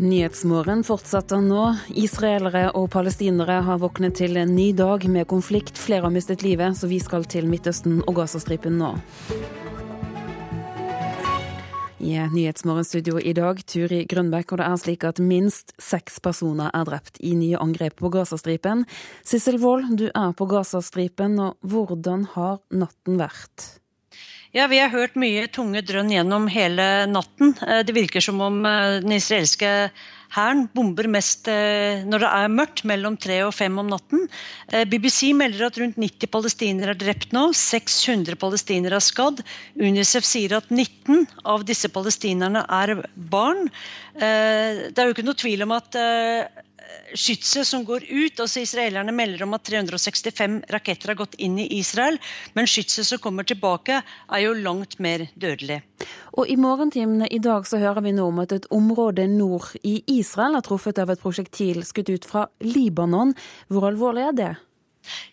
Nyhetsmorgen fortsetter nå. Israelere og palestinere har våknet til en ny dag med konflikt. Flere har mistet livet, så vi skal til Midtøsten og Gazastripen nå. I Nyhetsmorgenstudio i dag, Turi Grønbekk, og det er slik at minst seks personer er drept i nye angrep på Gazastripen. Sissel Wold, du er på Gazastripen, og hvordan har natten vært? Ja, Vi har hørt mye tunge drønn gjennom hele natten. Eh, det virker som om eh, den israelske hæren bomber mest eh, når det er mørkt, mellom tre og fem om natten. BBC melder at rundt 90 palestinere er drept nå. 600 palestinere er skadd. Unicef sier at 19 av disse palestinerne er barn. Det er jo ikke noe tvil om at skytset som går ut. altså Israelerne melder om at 365 raketter har gått inn i Israel. Men skytset som kommer tilbake, er jo langt mer dødelig. Og I morgentimene i dag så hører vi nå om at et område nord i Israel er truffet av et prosjektil skutt ut fra Libanon. Hvor alvorlig er det?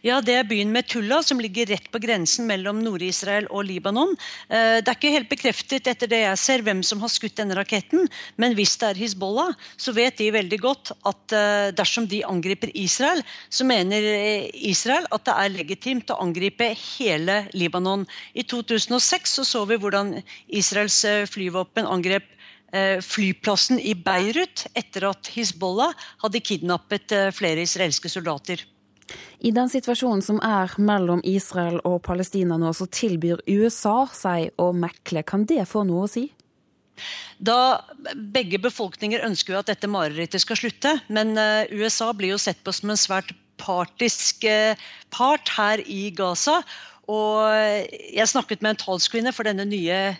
Ja, Det er byen Metulla, som ligger rett på grensen mellom Nord-Israel og Libanon. Eh, det er ikke helt bekreftet etter det jeg ser hvem som har skutt denne raketten, men hvis det er Hizbollah, så vet de veldig godt at eh, dersom de angriper Israel, så mener eh, Israel at det er legitimt å angripe hele Libanon. I 2006 så, så vi hvordan Israels flyvåpen angrep flyplassen i Beirut etter at Hizbollah hadde kidnappet flere israelske soldater. I den situasjonen som er mellom Israel og Palestina nå, så tilbyr USA seg å mekle. Kan det få noe å si? Da Begge befolkninger ønsker jo at dette marerittet skal slutte, men eh, USA blir jo sett på som en svært partisk eh, part her i Gaza. Og jeg snakket med en talskvinne for denne nye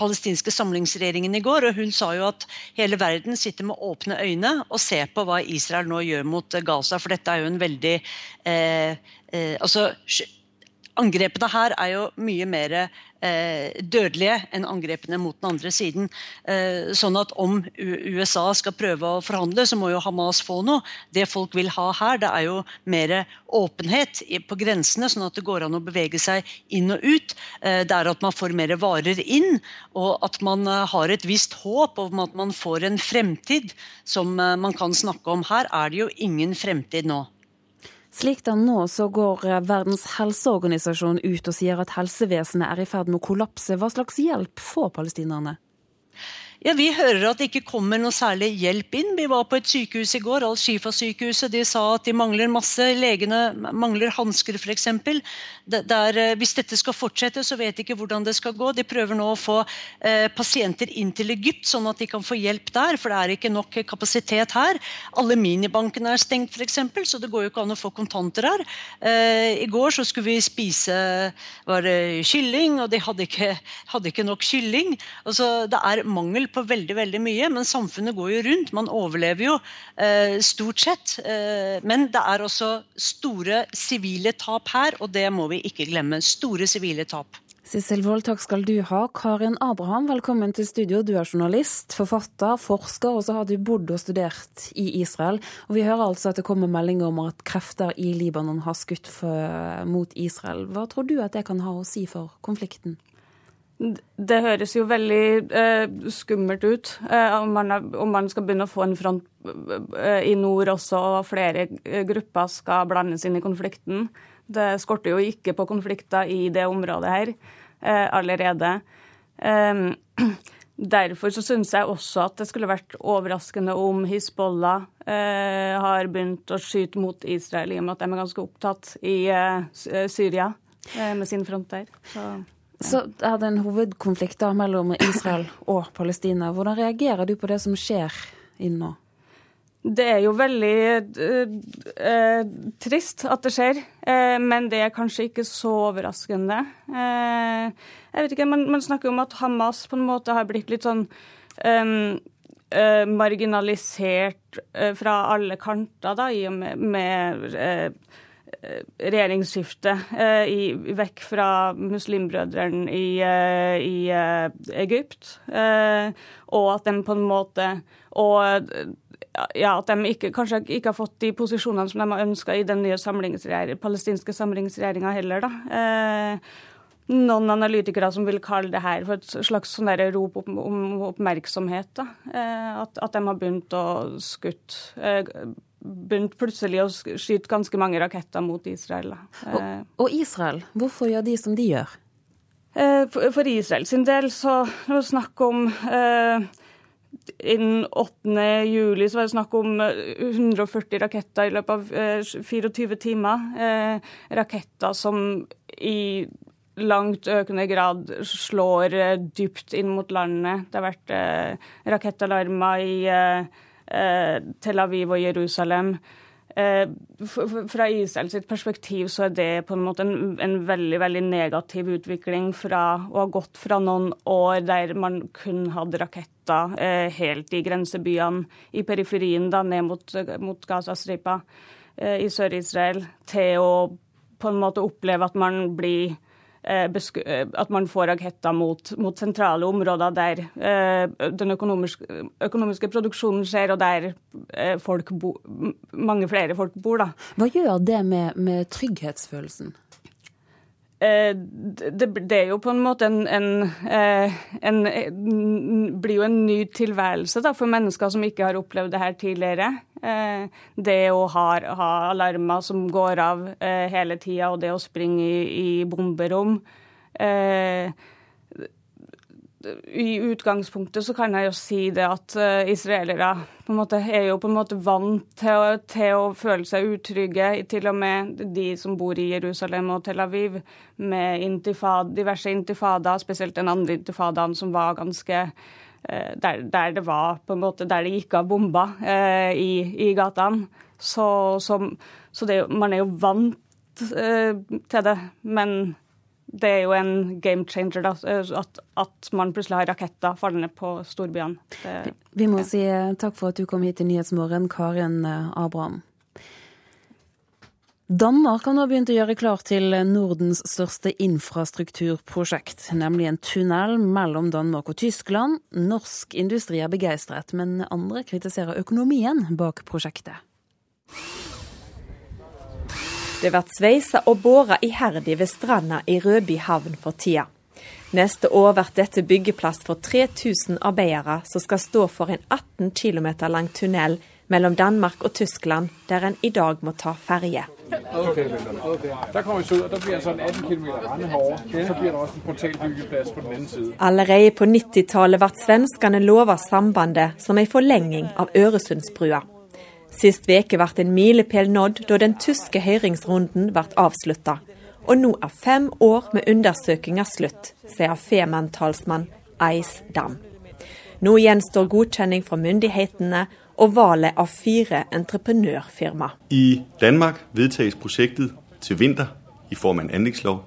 palestinske samlingsregjeringen i går, og hun sa jo at hele verden sitter med åpne øyne og ser på hva Israel nå gjør mot Gaza, for dette er jo en veldig eh, eh, altså, Angrepene her er jo mye mer dødelige enn angrepene mot den andre siden. Eh, sånn at om USA skal prøve å forhandle, så må jo Hamas få noe. Det folk vil ha her, det er jo mer åpenhet på grensene, sånn at det går an å bevege seg inn og ut. Eh, det er at man får mer varer inn, og at man eh, har et visst håp om at man får en fremtid som eh, man kan snakke om. Her er det jo ingen fremtid nå. Slik det er nå, så går eh, Verdens helseorganisasjon ut og sier at helsevesenet er i ferd med å kollapse. Hva slags hjelp får palestinerne? Ja, Vi hører at det ikke kommer noe særlig hjelp inn. Vi var på et sykehus i går, Al-Shifa-sykehuset. De sa at de mangler masse. Legene mangler hansker f.eks. Eh, hvis dette skal fortsette, så vet de ikke hvordan det skal gå. De prøver nå å få eh, pasienter inn til Egypt, sånn at de kan få hjelp der. For det er ikke nok kapasitet her. Alle minibankene er stengt f.eks., så det går jo ikke an å få kontanter her. Eh, I går så skulle vi spise var det kylling, og de hadde ikke, hadde ikke nok kylling. Altså, det er mangel på veldig veldig mye, men samfunnet går jo rundt. Man overlever jo eh, stort sett. Eh, men det er også store sivile tap her, og det må vi ikke glemme. Store sivile tap. Sissel Wold, takk skal du ha. Karin Abraham, velkommen til studio. Du er journalist, forfatter, forsker, og så har du bodd og studert i Israel. Og Vi hører altså at det kommer meldinger om at krefter i Libanon har skutt for, mot Israel. Hva tror du at det kan ha å si for konflikten? Det høres jo veldig eh, skummelt ut eh, om, man, om, man, skal begynne å få en front eh, i nord også, og flere eh, grupper skal blandes inn i konflikten. Det skorter jo ikke på konflikter i det området her eh, allerede. Ehm, derfor så syns jeg også at det skulle vært overraskende om Hizbollah eh, har begynt å skyte mot Israel, i og med at de er ganske opptatt i Syria med sin front der. Så. Så er det en hovedkonflikt da mellom Israel og Palestina. Hvordan reagerer du på det som skjer inn nå? Det er jo veldig eh, eh, trist at det skjer, eh, men det er kanskje ikke så overraskende. Eh, jeg vet ikke, man, man, snakker om at Hamas på en måte har blitt litt sånn um, marginalisert fra alle kanter, da, i og med, med Eh, regjeringsskifte eh, i, vekk fra muslimbrødrene i, eh, i Egypt. og at de på en måte og ja, at de ikke, kanskje ikke har fått de posisjonene som de har ønska i den nye palestinske samlingsregjeringa heller. da. noen analytikere som vil kalle det her for et slags sånn rop om, om oppmerksomhet. Da. At, at, de har begynt å skutt begynt plutselig å skyte ganske mange raketter mot Israel. Og, og, Israel, hvorfor gjør de som de gjør? For, for Israel sin del så er det snakk om eh, Innen 8. juli så var det snakk om 140 raketter i løpet av 24 timer. Eh, raketter som i langt økende grad slår eh, dypt inn mot landet. Det har vært eh, rakettalarmer i eh, eh, Tel Aviv og Jerusalem. Eh, fra Israel sitt perspektiv så er det på en måte en, en, veldig veldig negativ utvikling fra å ha gått fra noen år der man kun hadde raketter eh, helt i grensebyene i periferien, da ned mot, mot Gazastripa i Sør-Israel, til å på en måte oppleve at man blir Eh, eh, at man får raketter mot, mot sentrale områder der eh, den økonomiske, økonomiske, produksjonen skjer, og der bo, mange flere folk bor. Da. Hva gjør det med, med trygghetsfølelsen? Det, det, er jo på en måte en, en, en, en blir jo en ny tilværelse da, for mennesker som ikke har opplevd det her tidligere. Eh, det å ha, ha alarmer som går av eh, hele tida, og det å springe i, i bomberom. Eh, I utgangspunktet så kan jeg jo si det at israelere på en måte er jo på en måte vant til å, til å føle seg utrygge, til og med de som bor i Jerusalem og Tel Aviv, med intifad, diverse intifadaer, spesielt den andre intifadaen som var ganske uh, der, der, det var på en måte, der det gikk av bomber uh, i, i gatene. Så, så, så det, man er jo vant eh, til det. Men det er jo en game changer da, eh, at, at man plutselig har raketter fallende på storbyene. Det, Vi må ja. si takk for at du kom hit til Nyhetsmorgen, Karin Abraham. Danmark har nå begynt å gjøre klar til Nordens største infrastrukturprosjekt, nemlig en tunnel mellom Danmark og Tyskland. Norsk industri er begeistret, men andre kritiserer økonomien bak prosjektet. Det blir sveisa og båra iherdig ved stranda i Rødby havn for tida. Neste år blir dette byggeplass for 3000 arbeidere som skal stå for en 18 km lang tunnel mellom Danmark og Tyskland, der en i dag må ta ferje. Okay, okay. Der kommer vi ud, der blir altså en 18 km rende herover. Så blir det også en portalbyggeplads på den anden side. Allerede på 90-tallet ble svenskene lova sambandet som en forlenging av Øresundsbrua. Sist veke ble en milepæl nådd da den tyske høringsrunden ble avslutta. Og nå er fem år med undersøkelser slutt, sier Femann-talsmann Eis Dam. Nå gjenstår godkjenning fra myndighetene og valget av fire entreprenørfirma. I Danmark vedtages prosjektet til vinter i form av en anleggslov.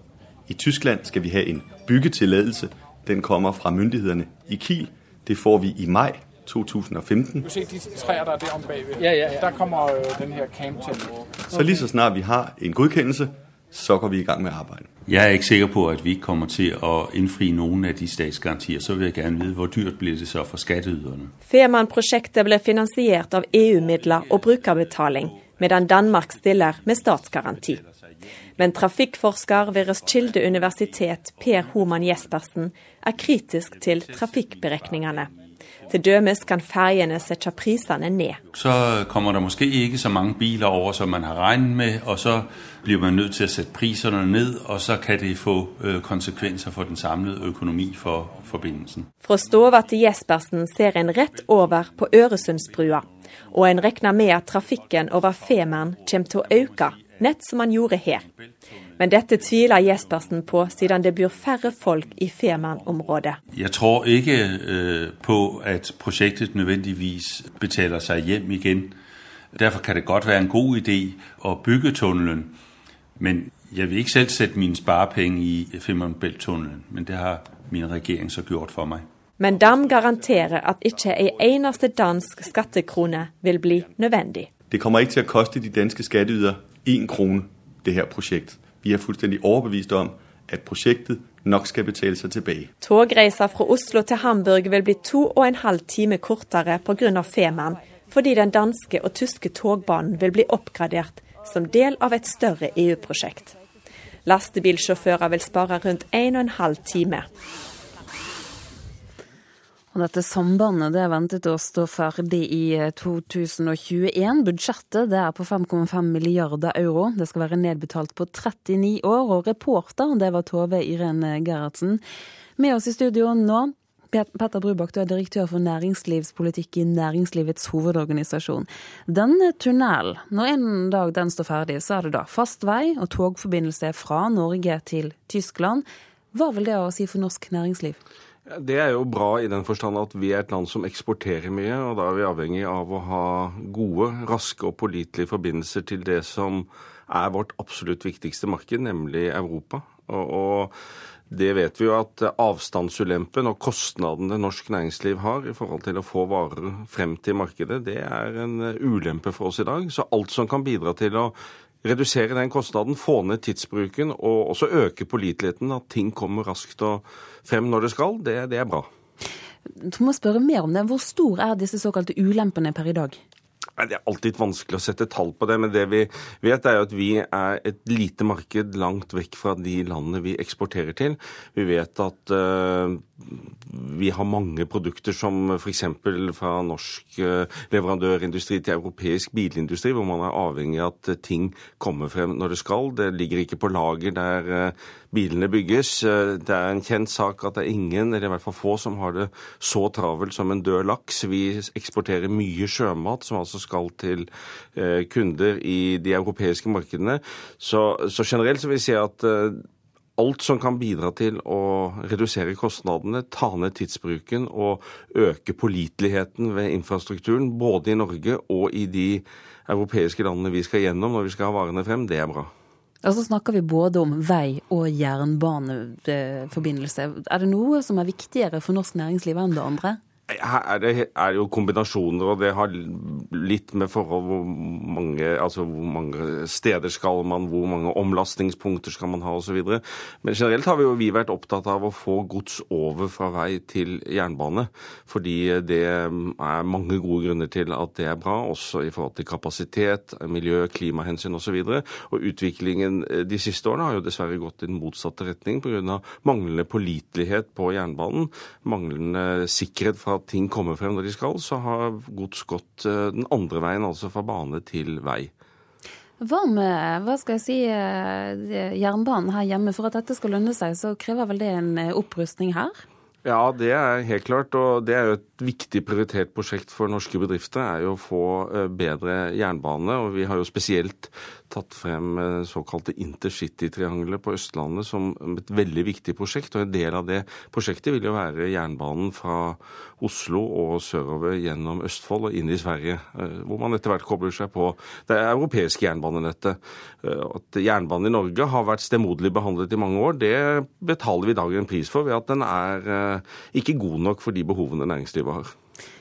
I Tyskland skal vi ha en byggetillatelse. Den kommer fra myndighetene i Kiel. Det får vi i mai 2015. Du ser de træer, der er der om bagved. Ja, ja, ja. Der kommer øh, den her camp til. Så lige så snart vi har en godkendelse, så går vi i gang med arbejdet. Jeg er ikke sikker på, at vi ikke kommer til at indfri noen af de statsgarantier. Så vil jeg gerne vide, hvor dyrt bliver det så for skatteyderne. Fehmarn-prosjektet ble finansiert av EU-midler og brukerbetaling, medan Danmark stiller med statsgaranti. Men trafikkforsker ved Roskilde universitet Per Homan Jespersen er kritisk til trafikkberegningene. Til dømes kan ferjene sette prisene ned. Så kommer det måske ikke så mange biler over som man har regnet med, og så blir man nødt til å sette prisene ned, og så kan det få øh, konsekvenser for den samlede økonomi for forbindelsen. Fra Stova til Jespersen ser en rett over på Øresundsbrua, og en regner med at trafikken over Femern kommer til å øke, nett som man gjorde her. Men dette tviler Jespersen på, siden det bor færre folk i Femern-området. Jeg tror ikke øh, på at prosjektet nødvendigvis betaler seg hjem igjen. Derfor kan det godt være en god idé å bygge tunnelen. Men jeg vil ikke selv sette mine sparepenger i Femern Men det har min regjering så gjort for meg. Men Dam garanterer at ikke en eneste dansk skattekrone vil bli nødvendig. Det kommer ikke til å koste de danske skatteytere én krone, det her prosjektet. Vi er fullstendig overbevist om at prosjektet nok skal betale seg tilbake. Togreisa fra Oslo til Hamburg vil bli to og en halv time kortere pga. Femern, fordi den danske og tyske togbanen vil bli oppgradert som del av et større EU-prosjekt. Lastebilsjåfører vil spare rundt 1 12 time. Dette sambandet det er ventet å stå ferdig i 2021. Eh, Budsjettet det er på 5,5 milliarder euro. Det skal være nedbetalt på 39 år. Og reporter det var Tove Irene Gerhardsen. Med oss i studio nå, Petter Brubakk, du er direktør for næringslivspolitikk i Næringslivets hovedorganisasjon. Denne tunnelen, når en dag den står ferdig, så er det da fast vei og togforbindelse fra Norge til Tyskland. Hva vil det å si for norsk næringsliv? Det er jo bra i den forstand at vi er et land som eksporterer mye, og da er vi avhengig av å ha gode, raske og pålitelige forbindelser til det som er vårt absolutt viktigste marked, nemlig Europa. Og, og, det vet vi jo at avstandsulempen og kostnadene norsk næringsliv har i forhold til å få varer frem til markedet, det er en ulempe for oss i dag. Så alt som kan bidra til å redusere den kostnaden, få ned tidsbruken og også øke påliteligheten, at ting kommer raskt og frem når det skal, det, det er bra. Du må spørre mer om det. Hvor stor er disse såkalte ulempene per i dag? Det er alltid vanskelig å sette tall på det, men det vi vet er at vi er et lite marked langt vekk fra de landene vi eksporterer til. Vi vet at uh, vi har mange produkter som f.eks. fra norsk uh, leverandørindustri til europeisk bilindustri, hvor man er avhengig av at ting kommer frem når det skal. Det ligger ikke på lager der uh, bilene bygges. Eh, det er en kjent sak at det er ingen, eller i hvert fall få, som har det så travelt som en død laks. Vi eksporterer mye sjømat som altså skal til eh, kunder i de europeiske markedene. Så, så generelt så vil jeg si at eh, alt som kan bidra til å redusere kostnadene, ta ned tidsbruken og øke påliteligheten ved infrastrukturen, både i Norge og i de europeiske landene vi skal gjennom når vi skal ha varene frem, det er bra. Og så snakker vi både om vei- og jernbaneforbindelse. Er det noe som er viktigere for norsk næringsliv enn det andre? Her er det er jo kombinasjoner, og det har litt med forhold hvor mange, altså hvor mange steder skal man, hvor mange omlastningspunkter skal man ha osv. Men generelt har vi jo vi vært opptatt av å få gods over fra vei til jernbane. Fordi det er mange gode grunner til at det er bra, også i forhold til kapasitet, miljø, klimahensyn osv. Og, så og utviklingen de siste årene har jo dessverre gått i den motsatte retning pga. manglende pålitelighet på jernbanen, manglende sikkerhet fra at ting kommer frem når de skal, så har gods gått eh, den andre veien, altså fra bane til vei. Hva med hva skal jeg si, eh, jernbanen her hjemme? For at dette skal lønne seg, så krever vel det en eh, opprustning her? Ja, det er helt klart. Og det er jo et viktig prioritert prosjekt for norske bedrifter. er jo å få bedre jernbane. Og vi har jo spesielt tatt frem eh, såkalte intercity-triangelet på Østlandet som et veldig viktig prosjekt. Og en del av det prosjektet vil jo være jernbanen fra Oslo og sørover gjennom Østfold og inn i Sverige. Eh, hvor man etter hvert kobler seg på det europeiske jernbanenettet. Eh, at jernbanen i Norge har vært stemoderlig behandlet i mange år, det betaler vi i dag en pris for ved at den er ikke god nok for de behovene næringslivet har.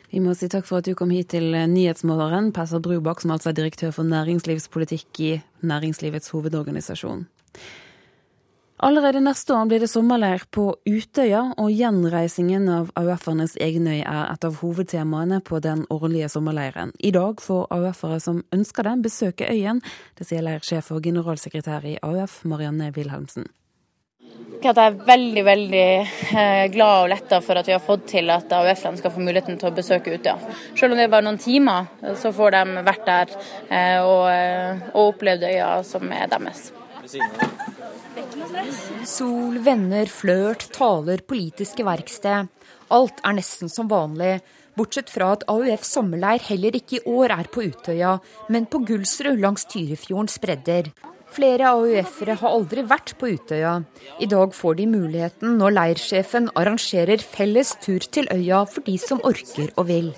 Vi må si takk for at du kom hit til Nyhetsmorgen, Passer Brubakk, som altså er direktør for næringslivspolitikk i Næringslivets hovedorganisasjon. Allerede neste år blir det sommerleir på Utøya, og gjenreisingen av AUF-ernes egen øy er et av hovedtemaene på den årlige sommerleiren. I dag får AUF-ere som ønsker det, besøke øyen. Det sier leirsjef og generalsekretær i AUF, Marianne Wilhelmsen jeg er veldig veldig eh, glad og letta for at vi har fått til at AUF-ene skal få muligheten til å besøke Utøya. Selv om det er bare noen timer, så får de vært der eh, og, eh, og opplevd øya som er deres. Sol, venner, flørt, taler, politiske verksted. Alt er nesten som vanlig, bortsett fra at AUF sommerleir heller ikke i år er på Utøya, men på Gullsrud langs Tyrifjordens bredder. Flere AUF-ere har aldri vært på Utøya. I dag får de muligheten når leirsjefen arrangerer felles tur til øya for de som orker og vil.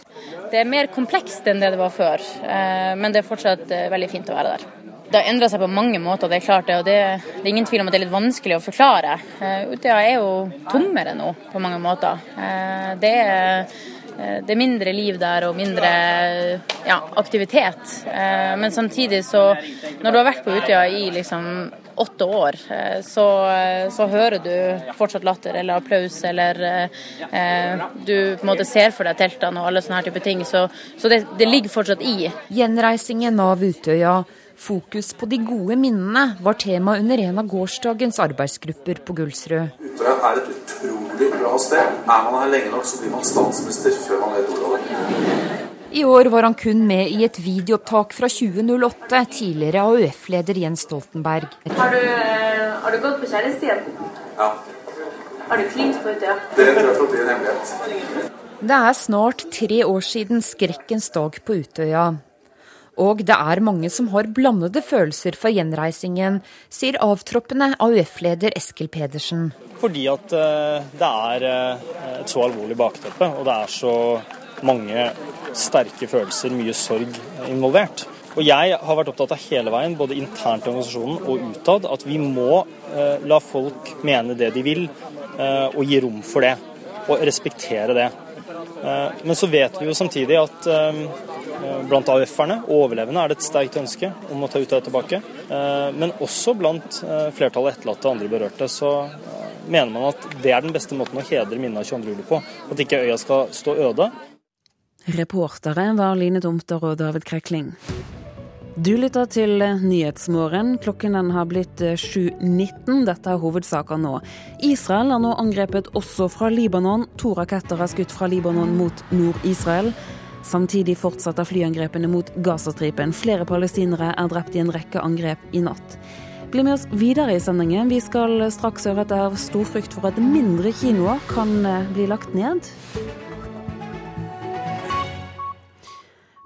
Det er mer komplekst enn det det var før, eh, men det er fortsatt eh, veldig fint å være der. Det har endra seg på mange måter, det er klart det. Og det, det, er ingen tvil om at det er litt vanskelig å forklare. Eh, Utøya er jo tommere nå på mange måter. Det er det er mindre liv der og mindre ja, aktivitet. Eh, men samtidig så Når du har vært på Utøya i liksom åtte år, eh, så, så, hører du fortsatt latter eller applaus, eller eh, du på en måte ser for deg teltene og alle sånne her type ting. Så, så det, det ligger fortsatt i. Gjenreisingen av Utøya Fokus på de gode minnene var tema under en av gårsdagens arbeidsgrupper på Gullsrød. Utøya er et utrolig bra sted. Er man her lenge nok, så blir man statsminister før man vet ordet av det. I år var han kun med i et videoopptak fra 2008, tidligere AUF-leder Jens Stoltenberg. Har du, eh, har du gått på kjærestien? Ja. Har du klint på Utøya? Det tror jeg får bli en hemmelighet. Det er snart tre år siden skrekkens dag på Utøya. Og det er mange som har blandede følelser for gjenreisingen, sier avtroppende AUF-leder Eskil Pedersen. Fordi at eh, det er eh, et så alvorlig bakteppe, og det er så mange sterke følelser, mye sorg involvert. Og Jeg har vært opptatt av hele veien, både internt i organisasjonen og utad, at vi må eh, la folk mene det de vil, eh, og gi rom for det. Og respektere det. Eh, men så vet vi jo samtidig at eh, blant AUF-erne overlevende er det et sterkt ønske om å ta Utøya tilbake. Eh, men også blant eh, flertallet etterlatte og andre berørte. så mener man at det er den beste måten å hedre minnet av 22. juli på. At ikke øya skal stå øde. Reportere var Line Tomter og David Krekling. Du lytter til Nyhetsmorgen. Klokken den har blitt 7.19. Dette er hovedsaker nå. Israel er nå angrepet også fra Libanon. To raketter er skutt fra Libanon mot Nord-Israel. Samtidig fortsetter flyangrepene mot Gazastripen. Flere palestinere er drept i en rekke angrep i natt. Bli med oss videre i sendingen. Vi skal straks høre at det er stor frykt for at mindre kinoer kan bli lagt ned.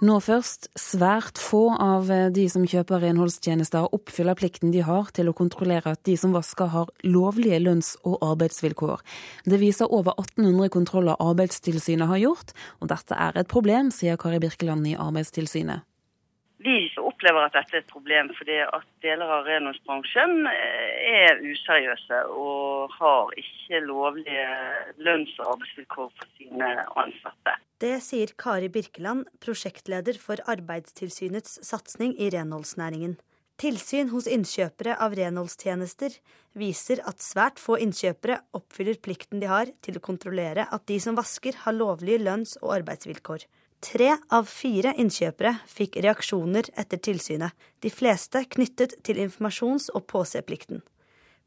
Nå først. Svært få av de som kjøper renholdstjenester oppfyller plikten de har til å kontrollere at de som vasker har lovlige lønns- og arbeidsvilkår. Det viser over 1800 kontroller Arbeidstilsynet har gjort, og dette er et problem, sier Kari Birkeland i Arbeidstilsynet. Vi opplever at dette er et problem fordi at deler av renholdsbransjen er useriøse og har ikke lovlige lønns- og arbeidsvilkår for sine ansatte. Det sier Kari Birkeland, prosjektleder for Arbeidstilsynets satsing i renholdsnæringen. Tilsyn hos innkjøpere av renholdstjenester viser at svært få innkjøpere oppfyller plikten de har til å kontrollere at de som vasker, har lovlige lønns- og arbeidsvilkår. Tre av fire innkjøpere fikk reaksjoner etter tilsynet, de fleste knyttet til informasjons- og påseplikten.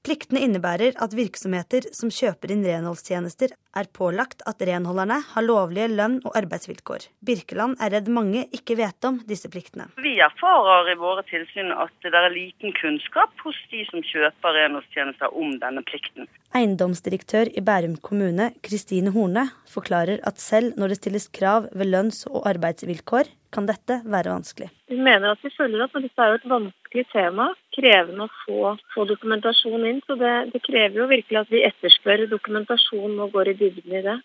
Pliktene innebærer at virksomheter som kjøper inn renholdstjenester, er pålagt at renholderne har lovlige lønn- og arbeidsvilkår. Birkeland er redd mange ikke vet om disse pliktene. Vi erfarer i våre tilsyn at det er liten kunnskap hos de som kjøper renholdstjenester om denne plikten. Eiendomsdirektør i Bærum kommune, Kristine Horne, forklarer at selv når det stilles krav ved lønns- og arbeidsvilkår, kan dette være vanskelig. Vi mener at vi følger opp, men dette er jo et vanskelig tema. Krevende å få, få dokumentasjon inn. Så det, det, krever jo virkelig at vi etterspør dokumentasjon og går i dybden i det.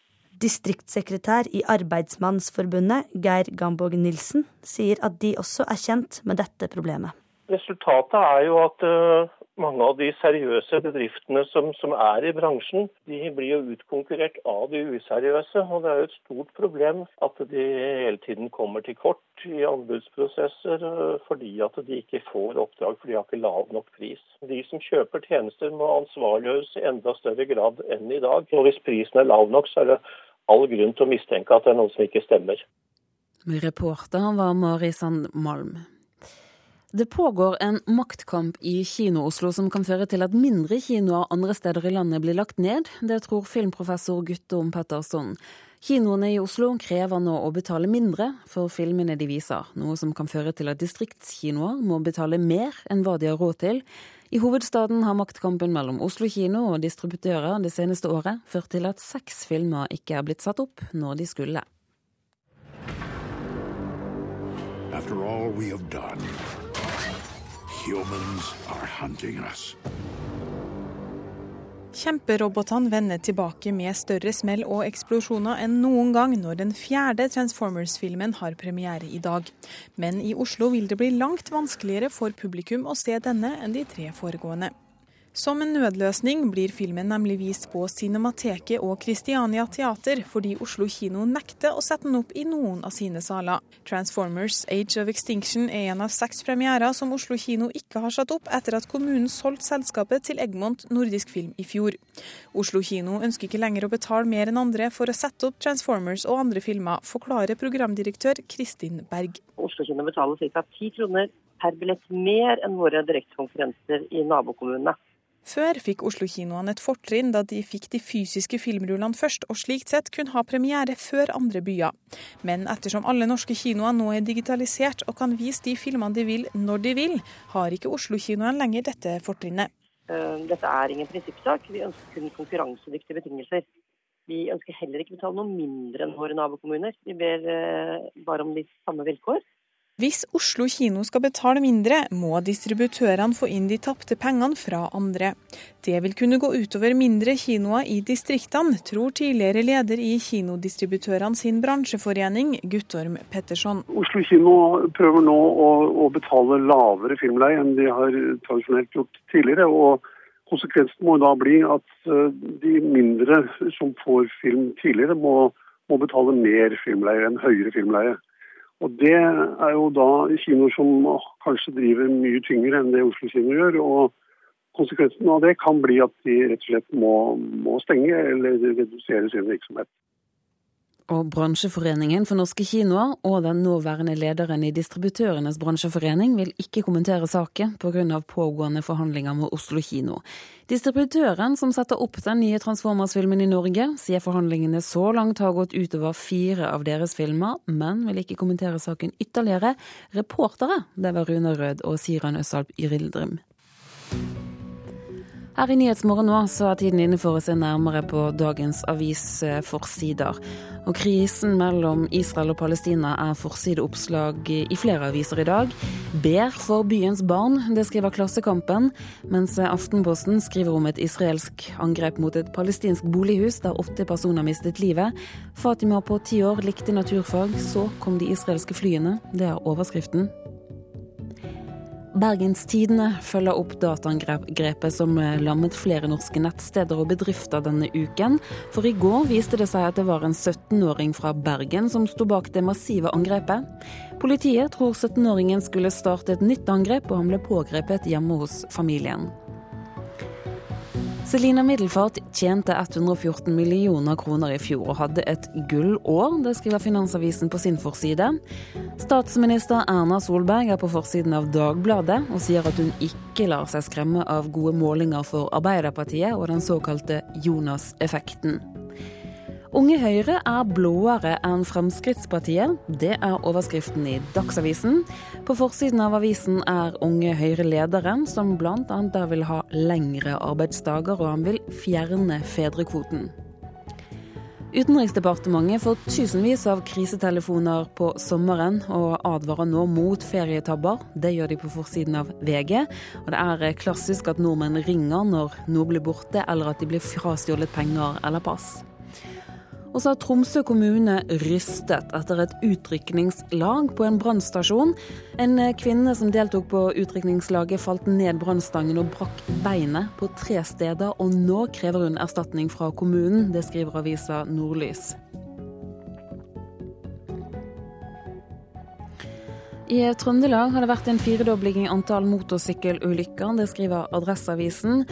Distriktssekretær i Arbeidsmannsforbundet, Geir Gamborg Nilsen, sier at de også er kjent med dette problemet. Resultatet er jo at uh, mange av de seriøse bedriftene som, som, er i bransjen, de blir jo utkonkurrert av de useriøse. Og det er jo et stort problem at de hele tiden kommer til kort i anbudsprosesser uh, fordi at de ikke får oppdrag, for de har ikke lav nok pris. De som kjøper tjenester må ansvarliggjøres i enda større grad enn i dag. Og hvis prisen er lav nok, så er det all grunn til å mistenke at det er noe som ikke stemmer. Reporter var Mari Sand Malm. Det pågår en maktkamp i Kino-Oslo som kan føre til at mindre kinoer andre steder i landet blir lagt ned. Det tror filmprofessor Guttorm Petterson. Kinoene i Oslo krever nå å betale mindre for filmene de viser, noe som kan føre til at distriktskinoer må betale mer enn hva de har råd til. I hovedstaden har maktkampen mellom Oslo kino og distributører det seneste året ført til at seks filmer ikke er blitt satt opp når de skulle. After all we have done, humans are hunting us. Kjemperobotene vender tilbake med større smell og eksplosjoner enn noen gang når den fjerde Transformers-filmen har premiere i dag. Men i Oslo vil det bli langt vanskeligere for publikum å se denne enn de tre foregående. Som en nødløsning blir filmen nemlig vist på Cinemateket og Christiania Teater, fordi Oslo kino nekter å sette den opp i noen av sine saler. Transformers Age of Extinction er en av seks premierer som Oslo kino ikke har satt opp etter at kommunen solgte selskapet til Egmont Nordisk Film i fjor. Oslo kino ønsker ikke lenger å betale mer enn andre for å sette opp Transformers og andre filmer, forklarer programdirektør Kristin Berg. Oslo kino betaler ca. 10 kroner per billett mer enn våre direktekonkurrenter i nabokommunene. Før fikk Oslo-kinoene et fortrinn da de fikk de fysiske filmrullene først, og slikt sett kunne ha premiere før andre byer. Men ettersom alle norske kinoer nå er digitalisert og kan vise de filmene de vil når de vil, har ikke Oslo-kinoene lenger dette fortrinnet. Eh, dette er ingen prinsippsak, vi ønsker kun konkurransedyktige betingelser. Vi ønsker heller ikke betale noe mindre enn våre nabokommuner. Vi ber eh, bare om de samme vilkår. Hvis Oslo kino skal betale mindre, må distributørene få inn de tapte pengene fra andre. Det vil kunne gå utover mindre kinoer i distriktene, tror tidligere leder i Kinodistributørene sin bransjeforening, Guttorm Petterson. Oslo kino prøver nå å, å betale lavere filmleie enn de har tradisjonelt gjort tidligere. og Konsekvensen må da bli at eh, de mindre som får film tidligere, må, må betale mer filmleie, en høyere filmleie. Og Det er jo da kinoer som kanskje driver mye tyngre enn det Oslo kino gjør. og Konsekvensen av det kan bli at de rett og slett må, må stenge eller redusere sin virksomhet. Og Bransjeforeningen for norske kinoer og den nåværende lederen i Distributørenes bransjeforening vil ikke kommentere saken pga. pågående forhandlinger med Oslo kino. Distributøren som setter opp den nye Transformers-filmen i Norge, sier forhandlingene så langt har gått utover fire av deres filmer, men vil ikke kommentere saken ytterligere. Reportere, det var Rune Rød og Siran Øsalp Yrildrim. Her i Nyhetsmorgen nå så er tiden inne for å se nærmere på dagens avisforsider. Og krisen mellom Israel og Palestina er forsideoppslag i flere aviser i dag. Ber for byens barn, det skriver Klassekampen, mens Aftenposten skriver om et israelsk angrep mot et palestinsk bolighus der åtte personer mistet livet. Fatima på ti år likte naturfag, så kom de israelske flyene. Det er overskriften. Bergenstidene følger opp dataangrepet som lammet flere norske nettsteder og bedrifter denne uken. For i går viste det seg at det var en 17-åring fra Bergen som sto bak det massive angrepet. Politiet tror 17-åringen skulle starte et nytt angrep, og han ble pågrepet hjemme hos familien. Selina Middelfart tjente 114 millioner kroner i fjor og hadde et gullår. Det skriver Finansavisen på sin forside. Statsminister Erna Solberg er på forsiden av Dagbladet og sier at hun ikke lar seg skremme av gode målinger for Arbeiderpartiet og den såkalte Jonas-effekten. Unge Høyre er blåere enn Fremskrittspartiet. Det er overskriften i Dagsavisen. På forsiden av avisen er Unge Høyre-lederen, som bl.a. vil ha lengre arbeidsdager, og han vil fjerne fedrekvoten. Utenriksdepartementet får tusenvis av krisetelefoner på sommeren, og advarer nå mot ferietabber. Det gjør de på forsiden av VG. Og det er klassisk at nordmenn ringer når noe blir borte, eller at de blir frastjålet penger eller pass. Og så har Tromsø kommune rystet etter et utrykningslag på en brannstasjon. En kvinne som deltok på utrykningslaget falt ned brannstangen og brakk beinet på tre steder, og nå krever hun erstatning fra kommunen. Det skriver avisa Nordlys. I Trøndelag har det vært en firedobling i antall motorsykkelulykker. Det skriver Adresseavisen.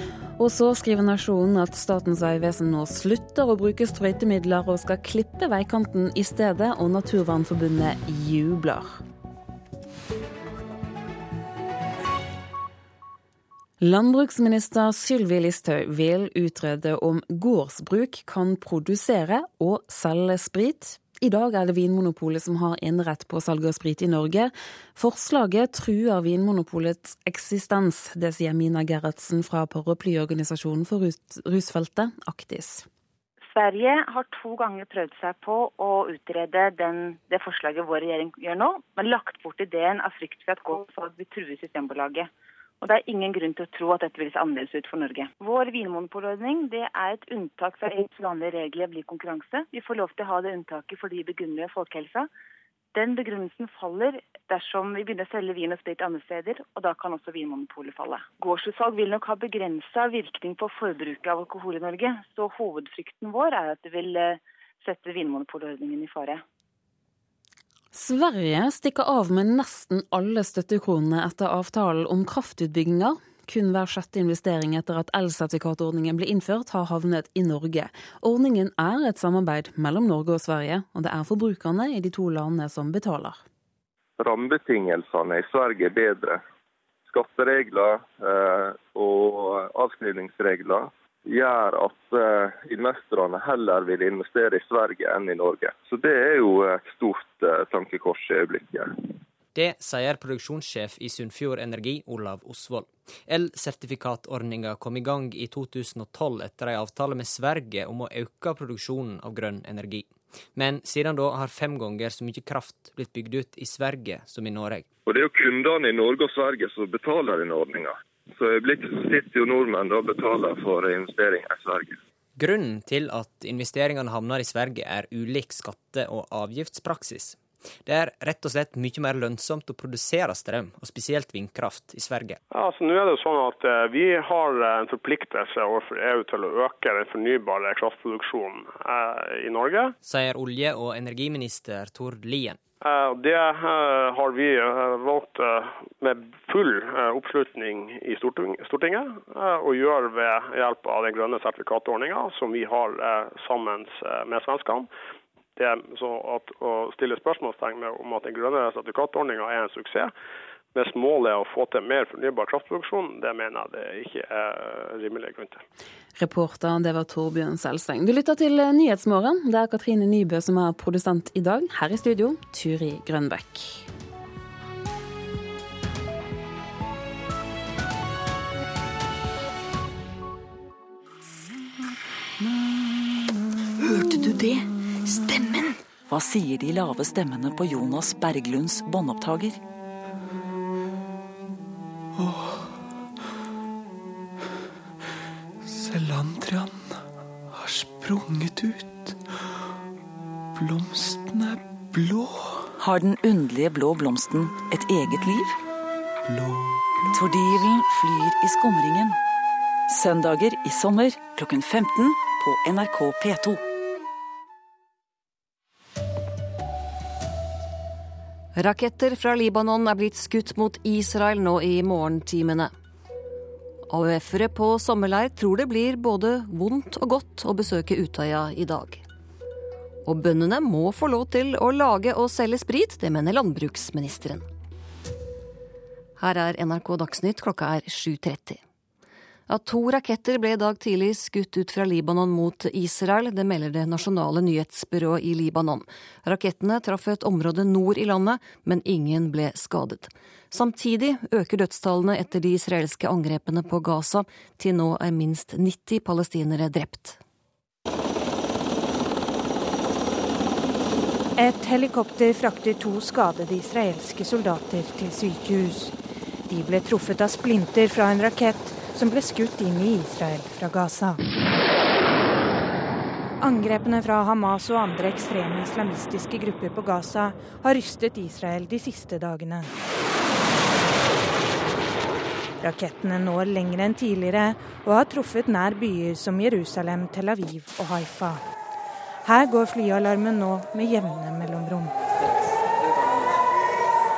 Og så skriver Nasjonen at Statens vegvesen nå slutter å bruke sprøytemidler og skal klippe veikanten i stedet, og Naturvernforbundet jubler. Landbruksminister Sylvi Listhaug vil utrede om gårdsbruk kan produsere og selge sprit. I dag er det Vinmonopolet som har enerett på salg av sprit i Norge. Forslaget truer Vinmonopolets eksistens. Det sier Mina Gerhardsen fra paraplyorganisasjonen for rusfeltet, Aktis. Sverige har to ganger prøvd seg på å utrede den, det forslaget vår regjering gjør nå, men lagt bort ideen av frykt for at gårdssalg vil true Systembolaget. Og det er ingen grunn til å tro at dette vil se annerledes ut for Norge. Vår vinmonopolordning det er et unntak fra EUs vanlige regler blir konkurranse. Vi får lov til å ha det unntaket fordi vi begrunner folkehelsa. Den begrunnelsen faller dersom vi begynner å selge vin og sprit andre steder, og da kan også Vinmonopolet falle. Gårdsutsalg vil nok ha begrensa virkning på forbruket av alkohol i Norge, så hovedfrykten vår er at det vil eh, sette vinmonopolordningen i fare. Sverige stikker av med nesten alle støttekronene etter avtalen om kraftutbygginger. Kun hver sjette investering etter at elsertifikatordningen ble innført, har havnet i Norge. Ordningen er et samarbeid mellom Norge og Sverige, og det er forbrukerne i de to landene som betaler. rammebetingelsene i Sverige er bedre. Skatteregler eh, og avskrivningsregler gjør at eh, investorene heller vil investere i Sverige enn i Norge. Så det er jo et stort eh, tankekors i øyeblikket. Det sier produksjonssjef i Sunnfjord Energi, Olav Osvold. Elsertifikatordninga kom i gang i 2012 etter ei avtale med Sverige om å øke produksjonen av grønn energi. Men siden da har fem ganger så mye kraft blitt bygd ut i Sverige som i Norge. Og Det er jo kundene i Norge og Sverige som betaler denne ordninga. Så i øyeblikket sitter jo nordmenn og betaler for investeringer i Sverige. Grunnen til at investeringene havner i Sverige er ulik skatte- og avgiftspraksis. Det er rett og slett mye mer lønnsomt å produsere strøm, og spesielt vindkraft, i Sverige. Ja, altså nå er det sånn at eh, Vi har en forpliktelse overfor EU til å øke den fornybare kraftproduksjonen eh, i Norge. Sier olje- og energiminister Tord Lien. Eh, det har vi valgt med full oppslutning i Stortinget å gjøre ved hjelp av den grønne sertifikatordninga som vi har sammen med svenskene. Det, at, å stille spørsmålstegn om at den grønne sertifikatordninga er en suksess, hvis målet er å få til mer fornybar kraftproduksjon, det mener jeg det ikke er rimelig grunn til. Reporter, det var Torbjørn Selsteng. Du lytter til Nyhetsmorgen. Det er Katrine Nybø som er produsent i dag. Her i studio, Turi Grønbekk. Hørte du det? Stemmen! Hva sier de lave stemmene på Jonas Berglunds båndopptaker? Åh. Selandrian har sprunget ut. Blomsten er blå. Har den underlige blå blomsten et eget liv? Blå, blå. Tordivelen flyr i skumringen. Søndager i sommer klokken 15 på NRK P2. Raketter fra Libanon er blitt skutt mot Israel nå i morgentimene. AUF-ere på sommerleir tror det blir både vondt og godt å besøke Utøya i dag. Og bøndene må få lov til å lage og selge sprit, det mener landbruksministeren. Her er NRK Dagsnytt, klokka er 7.30 at to raketter ble i dag tidlig skutt ut fra Libanon mot Israel. Det melder det nasjonale nyhetsbyrået i Libanon. Rakettene traff et område nord i landet, men ingen ble skadet. Samtidig øker dødstallene etter de israelske angrepene på Gaza. Til nå er minst 90 palestinere drept. Et helikopter frakter to skadede israelske soldater til sykehus. De ble truffet av splinter fra en rakett som ble skutt inn i Israel fra Gaza. Angrepene fra Hamas og andre ekstreme islamistiske grupper på Gaza har rystet Israel de siste dagene. Rakettene når lenger enn tidligere og har truffet nær byer som Jerusalem, Tel Aviv og Haifa. Her går flyalarmen nå med jevne mellomrom.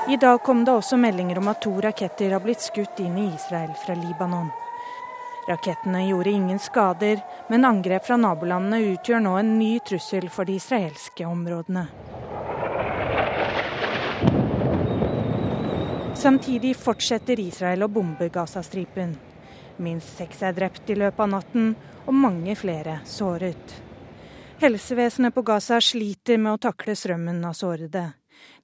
I dag kom det også meldinger om at to raketter har blitt skutt inn i Israel fra Libanon. Rakettene gjorde ingen skader, men angrep fra nabolandene utgjør nå en ny trussel for de israelske områdene. Samtidig fortsetter Israel å bombe Gazastripen. Minst seks er drept i løpet av natten, og mange flere såret. Helsevesenet på Gaza sliter med å takle strømmen av sårede.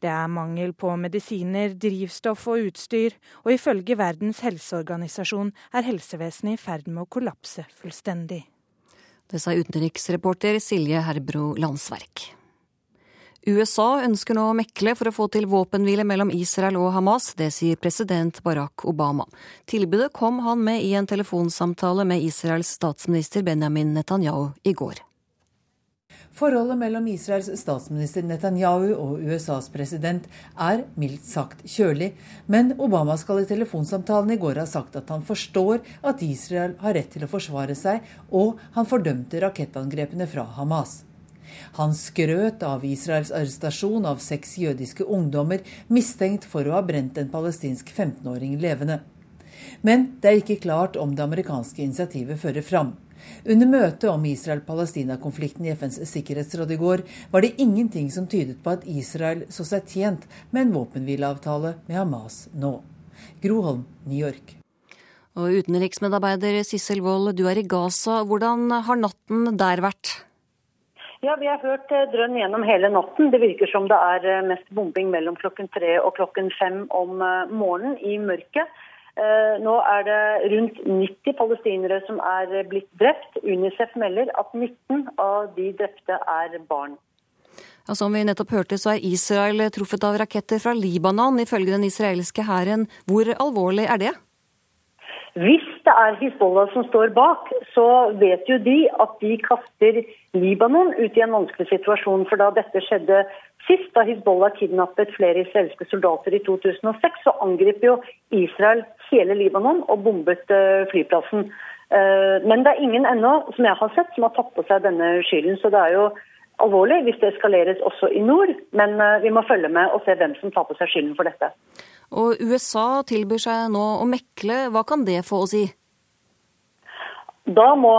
Det er mangel på medisiner, drivstoff og utstyr, og ifølge Verdens helseorganisasjon er helsevesenet i ferd med å kollapse fullstendig. Det sa utenriksreporter Silje Herbro Landsverk. USA ønsker nå å mekle for å få til våpenhvile mellom Israel og Hamas. Det sier president Barack Obama. Tilbudet kom han med i en telefonsamtale med Israels statsminister Benjamin Netanyahu i går. Forholdet mellom Israels statsminister Netanyahu og USAs president er mildt sagt kjølig, men Obama skal i telefonsamtalen i går ha sagt at han forstår at Israel har rett til å forsvare seg, og han fordømte rakettangrepene fra Hamas. Han skrøt av Israels arrestasjon av seks jødiske ungdommer mistenkt for å ha brent en palestinsk 15-åring levende. Men det er ikke klart om det amerikanske initiativet fører fram. Under møtet om Israel-Palestina-konflikten i FNs sikkerhetsråd i går var det ingenting som tydet på at Israel så seg tjent med en våpenhvileavtale med Hamas nå. Groholm, New York. Og utenriksmedarbeider Sissel Wold, du er i Gaza. Hvordan har natten der vært? Ja, Vi har hørt eh, drønn gjennom hele natten. Det virker som det er eh, mest bombing mellom klokken tre og klokken fem om eh, morgenen i mørket. Nå er det rundt 90 palestinere som er blitt drept. Unicef melder at 19 av de drepte er barn. Ja, som vi nettopp hørte, så er Israel truffet av raketter fra Libanon, ifølge den israelske hæren. Hvor alvorlig er det? Hvis det er Hizbollah som står bak, så vet jo de at de kaster Libanon ut i en vanskelig situasjon. For da dette skjedde sist, da Hizbollah kidnappet flere israelske soldater i 2006, så angrep jo Israel hele Libanon og bombet eh, flyplassen. Eh, men det er ingen ennå, som jeg har sett, som har tatt på seg denne skylden. Så det er jo alvorlig hvis det eskaleres også i nord. Men eh, vi må følge med og se hvem som tar på seg skylden for dette. Og USA tilbyr seg nå å mekle. Hva kan det få å si? Da må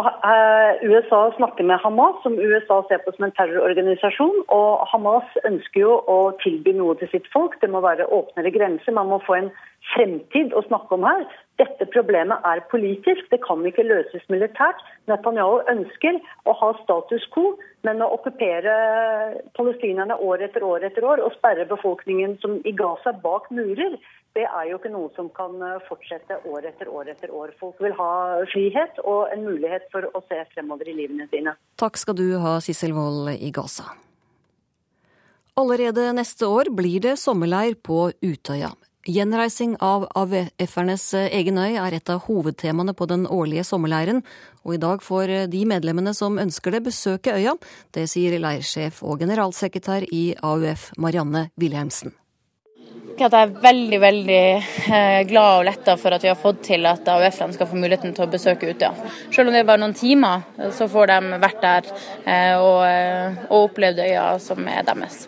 USA snakke med Hamas, som USA ser på som en terrororganisasjon. Og Hamas ønsker jo å tilby noe til sitt folk. Det må være åpnere grenser. Man må få en fremtid å snakke om her. Dette problemet er politisk, det kan ikke løses militært. Netanyahu ønsker å ha status quo, men å okkupere palestinerne år etter år etter år og sperre befolkningen som i Gaza bak murer, det er jo ikke noe som kan fortsette år etter år etter år. Folk vil ha frihet og en mulighet for å se fremover i livene sine. Takk skal du ha, Sissel Wold i Gaza. Allerede neste år blir det sommerleir på Utøya. Gjenreising av AUF-ernes egen øy er et av hovedtemaene på den årlige sommerleiren, og i dag får de medlemmene som ønsker det, besøke øya. Det sier leirsjef og generalsekretær i AUF, Marianne Wilhelmsen. Jeg er veldig veldig eh, glad og letta for at vi har fått til at AUF-ene skal få muligheten til å besøke Utøya. Selv om det er bare noen timer, så får de vært der eh, og, eh, og opplevd øya som er deres.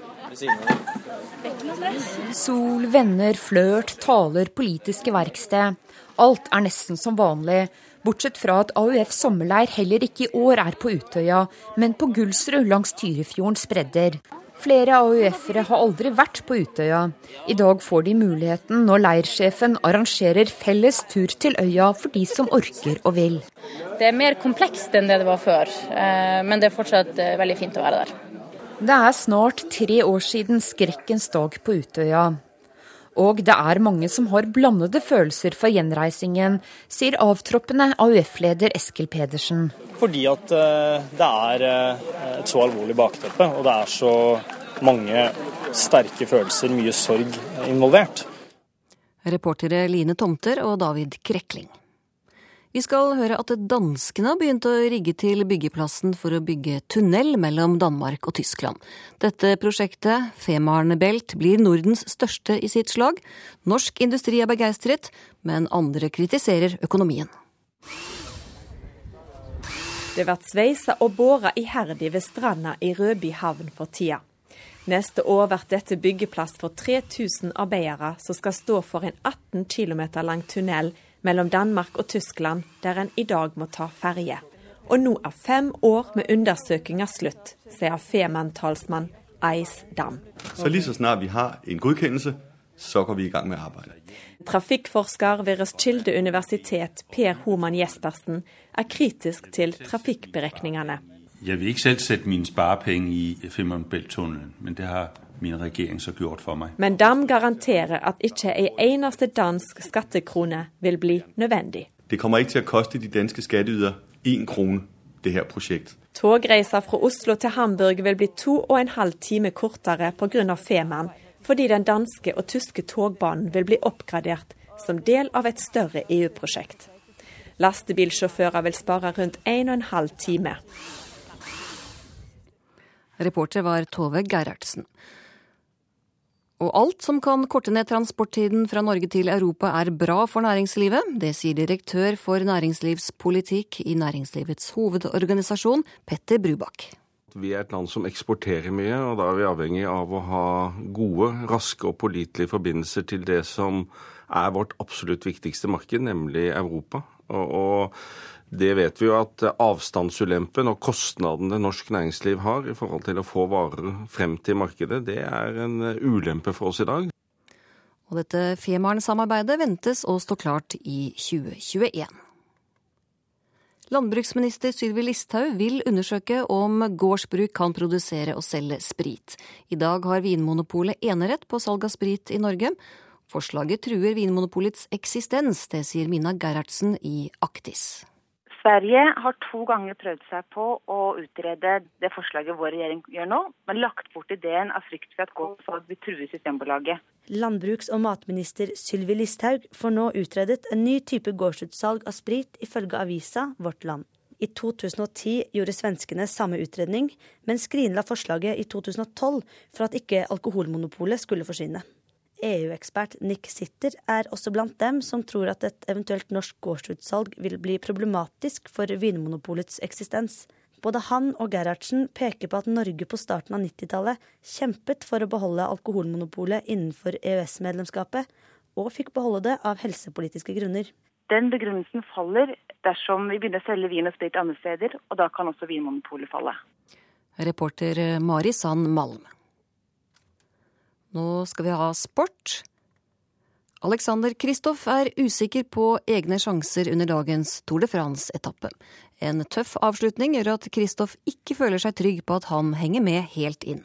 Sol, venner, flørt, taler, politiske verksted. Alt er nesten som vanlig, bortsett fra at AUF sommerleir heller ikke i år er på Utøya, men på Gullsrud langs Tyrifjordens bredder. Flere AUF-ere har aldri vært på Utøya. I dag får de muligheten når leirsjefen arrangerer felles tur til øya for de som orker og vil. Det er mer komplekst enn det det var før, eh, men det er fortsatt eh, veldig fint å være der. Det er snart tre år siden skrekkens dag på Utøya. Og det er mange som har blandede følelser for gjenreisingen, sier avtroppende AUF-leder Eskil Pedersen. Fordi at eh, det er eh, et så alvorlig bakteppe, og det er så mange sterke følelser, mye sorg involvert. Reportere Line Tomter og David Krekling. Vi skal høre at danskene har begynt å rigge til byggeplassen for å bygge tunnel mellom Danmark og Tyskland. Dette prosjektet, Femarnebelt, blir Nordens største i sitt slag. Norsk industri er begeistret, men andre kritiserer økonomien. Det blir sveisa og båra iherdig ved stranda i Rødby havn for tida. Neste år blir dette byggeplass for 3000 arbeidere som skal stå for en 18 km lang tunnel mellom Danmark og Tyskland, der en i dag må ta ferje. Og nå er fem år med undersøkelser slutt, sier Femern-talsmann Eis Dam. Så lige så snart vi har en godkjennelse, så går vi i gang med arbeidet. Trafikkforsker ved Roskilde universitet Per Homan Jespersen er kritisk til trafikkberegningene. Jeg vil ikke selv sette mine sparepenger i Femern Belt-tunnelen, men det har min regjering så gjort for meg. Men Dam garanterer at ikke ei eneste dansk skattekrone vil bli nødvendig. Det kommer ikke til å koste de danske skattyter én krone, det her prosjektet. Togreiser fra Oslo til Hamburg vil bli to og en halv time kortere pga. Femern, fordi den danske og tyske togbanen vil bli oppgradert som del av et større EU-prosjekt. Lastebilsjåfører vil spare rundt en og en halv time. Reporter var Tove Gerhardsen. Og alt som kan korte ned transporttiden fra Norge til Europa er bra for næringslivet. Det sier direktør for næringslivspolitikk i Næringslivets hovedorganisasjon, Petter Brubakk. Vi er et land som eksporterer mye, og da er vi avhengig av å ha gode, raske og pålitelige forbindelser til det som er vårt absolutt viktigste marked, nemlig Europa. Og, og Det vet vi jo at avstandsulempen og kostnadene norsk næringsliv har i forhold til å få varer frem til markedet, det er en ulempe for oss i dag. Og dette Femern-samarbeidet ventes å stå klart i 2021. Landbruksminister Sylvi Listhaug vil undersøke om gårdsbruk kan produsere og selge sprit. I dag har Vinmonopolet enerett på salg av sprit i Norge. Forslaget truer Vinmonopolets eksistens, det sier Mina Gerhardsen i Aktis. Sverige har to ganger prøvd seg på å utrede det forslaget vår regjering gjør nå, men lagt bort ideen av frykt for at gårdssalg vil true Systembolaget. Landbruks- og matminister Sylvi Listhaug får nå utredet en ny type gårdsutsalg av sprit, ifølge avisa Vårt Land. I 2010 gjorde svenskene samme utredning, men skrinla forslaget i 2012 for at ikke alkoholmonopolet skulle forsvinne. EU-ekspert Nick Sitter er også blant dem som tror at et eventuelt norsk gårdsutsalg vil bli problematisk for Vinmonopolets eksistens. Både han og Gerhardsen peker på at Norge på starten av 90-tallet kjempet for å beholde alkoholmonopolet innenfor EØS-medlemskapet, og fikk beholde det av helsepolitiske grunner. Den begrunnelsen faller dersom vi begynner å selge vin og sprit andre steder, og da kan også Vinmonopolet falle. Reporter Mari Sand Malm. Nå skal vi ha sport. Alexander Kristoff er usikker på egne sjanser under dagens Tour de France-etappe. En tøff avslutning gjør at Kristoff ikke føler seg trygg på at han henger med helt inn.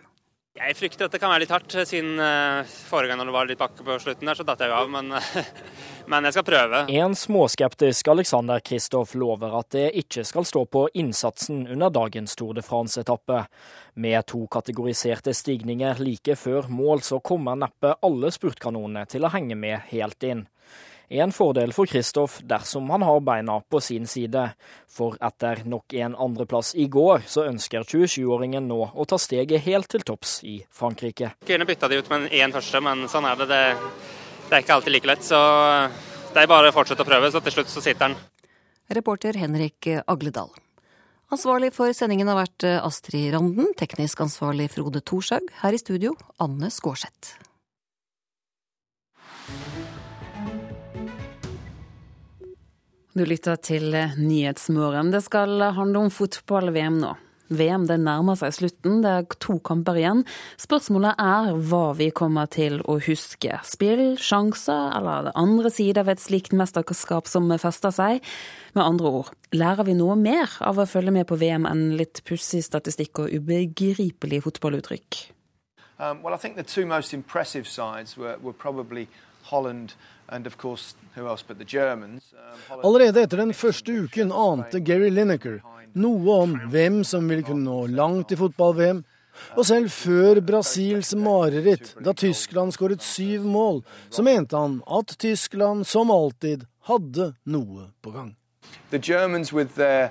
Jeg frykter at det kan være litt hardt, siden uh, forrige gang når det var litt bakke på slutten der, så datt jeg av. Men, men, jeg skal prøve. En småskeptisk Alexander Kristoff lover at det ikke skal stå på innsatsen under dagens Tour de France-etappe. Med to kategoriserte stigninger like før mål, så kommer neppe alle spurtkanonene til å henge med helt inn en fordel for Kristoff dersom han har beina på sin side. For etter nok en andreplass i går, så ønsker 27-åringen nå å ta steget helt til topps i Frankrike. Kunne bytta de ut med én første, men sånn er det. det. Det er ikke alltid like lett. Så det er bare å fortsette å prøve, så til slutt så sitter den. Reporter Henrik Agledal. Ansvarlig for sendingen har vært Astrid Randen, teknisk ansvarlig Frode Thorshaug. Her i studio Anne Skårseth. Du lytter til Nyhetsmorgen. Det skal handle om fotball-VM nå. VM det nærmer seg slutten, det er to kamper igjen. Spørsmålet er hva vi kommer til å huske. Spill, sjanser eller det andre sider ved et slikt mesterskap som fester seg. Med andre ord, lærer vi noe mer av å følge med på VM enn litt pussig statistikk og ubegripelig fotballuttrykk? Um, well, I think the two most impressive sides were, Allerede etter den første uken ante Gary Lineker noe om hvem som ville kunne nå langt i fotball-VM. Og selv før Brasils mareritt, da Tyskland skåret syv mål, så mente han at Tyskland som alltid hadde noe på gang. The Germans with their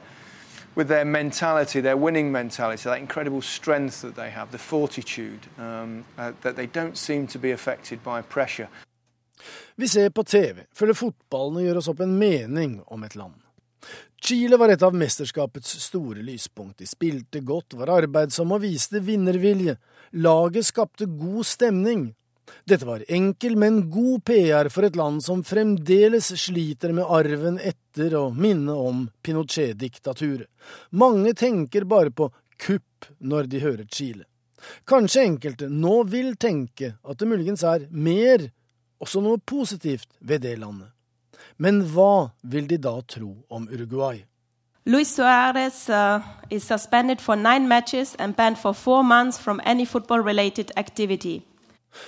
with their mentality, their winning mentality, that incredible strength that they have, the fortitude, um, uh, that they don't seem to be affected by pressure. Vi ser på TV, følger fotballen og gjør oss opp en mening om et land. Chile var et av mesterskapets store lyspunkt. De spilte godt, var arbeidsomme og viste vinnervilje. Laget skapte god stemning. Dette var enkel, men god PR for et land som fremdeles sliter med arven etter og minnet om Pinochet-diktaturet. Mange tenker bare på kupp når de hører Chile. Kanskje enkelte nå vil tenke at det muligens er mer også noe positivt ved det landet. Men hva vil de da tro om Uruguay? Luis Suárez uh, is suspended for nine matches and banned for four months from any football-related activity.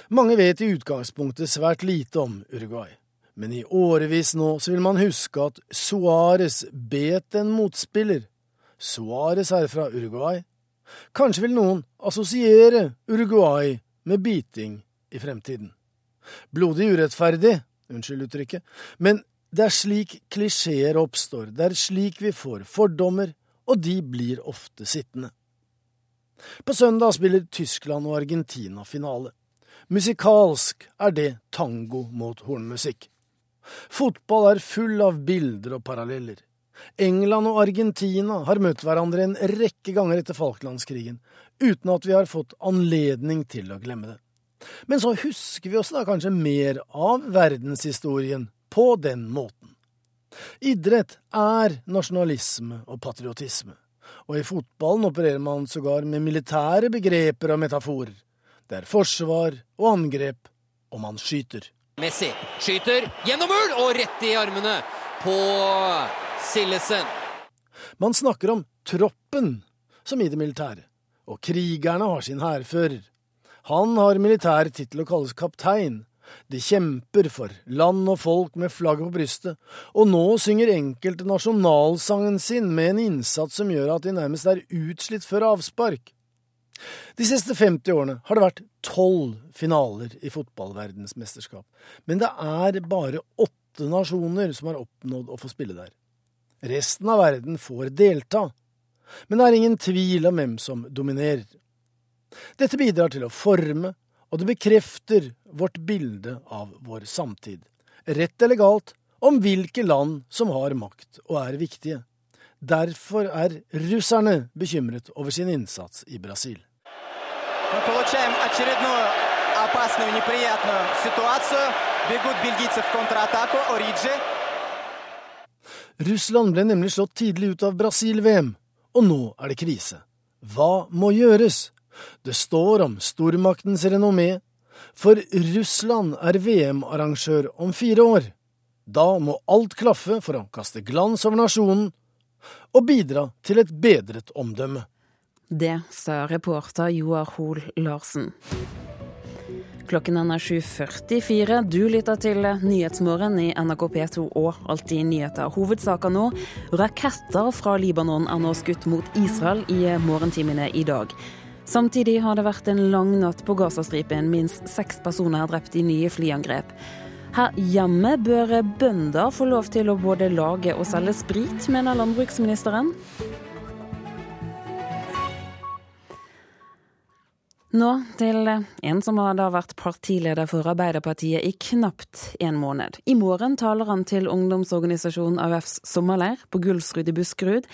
Mange vet i utgangspunktet svært lite om Uruguay. Men i årevis nå så vil man huske at Suárez bet en motspiller. Suárez er fra Uruguay. Kanskje vil noen assosiere Uruguay med biting i fremtiden. Blodig urettferdig, unnskyld uttrykket, men det er slik klisjeer oppstår, det er slik vi får fordommer, og de blir ofte sittende. På søndag spiller Tyskland og Argentina finale. Musikalsk er det tango mot hornmusikk. Fotball er full av bilder og paralleller. England og Argentina har møtt hverandre en rekke ganger etter Falklandskrigen, uten at vi har fått anledning til å glemme det. Men så husker vi oss da kanskje mer av verdenshistorien på den måten. Idrett er nasjonalisme og patriotisme, og i fotballen opererer man sågar med militære begreper og metaforer. Det er forsvar og angrep, og man skyter. Messi skyter gjennom mål og rett i armene på Sillesen. Man snakker om troppen, som i det militære, og krigerne har sin hærfører. Han har militær tittel og kalles kaptein. De kjemper for land og folk med flagget på brystet, og nå synger enkelte nasjonalsangen sin med en innsats som gjør at de nærmest er utslitt før avspark. De siste 50 årene har det vært tolv finaler i fotballverdensmesterskap, men det er bare åtte nasjoner som har oppnådd å få spille der. Resten av verden får delta, men det er ingen tvil om hvem som dominerer. Dette bidrar til å forme, og det bekrefter vårt bilde av vår samtid, rett eller galt, om hvilke land som har makt og er viktige. Derfor er russerne bekymret over sin innsats i Brasil. Мы получаем очередную опасную, неприятную ситуацию. Бегут бельгийцы в контратаку. Ориджи. Russland ble nemlig slått tidlig ut av Brasil-VM, og nå er det krise. Hva må gjøres? Det står om stormaktens renommé, for Russland er VM-arrangør om fire år. Da må alt klaffe for å kaste glans over nasjonen og bidra til et bedret omdømme. Det sa reporter Joar Hoel Larsen. Klokken er 7.44. Du lytter til Nyhetsmorgen i NRK P2 og Alltid nyheter. Hovedsaker nå. Raketter fra Libanon er nå skutt mot Israel i morgentimene i dag. Samtidig har det vært en lang natt på Gazastripen. Minst seks personer er drept i nye flyangrep. Her hjemme bør bønder få lov til å både lage og selge sprit, mener landbruksministeren. Nå til en som har da vært partileder for Arbeiderpartiet i knapt en måned. I morgen taler han til ungdomsorganisasjonen AUFs sommerleir på Gullsrud i Buskerud.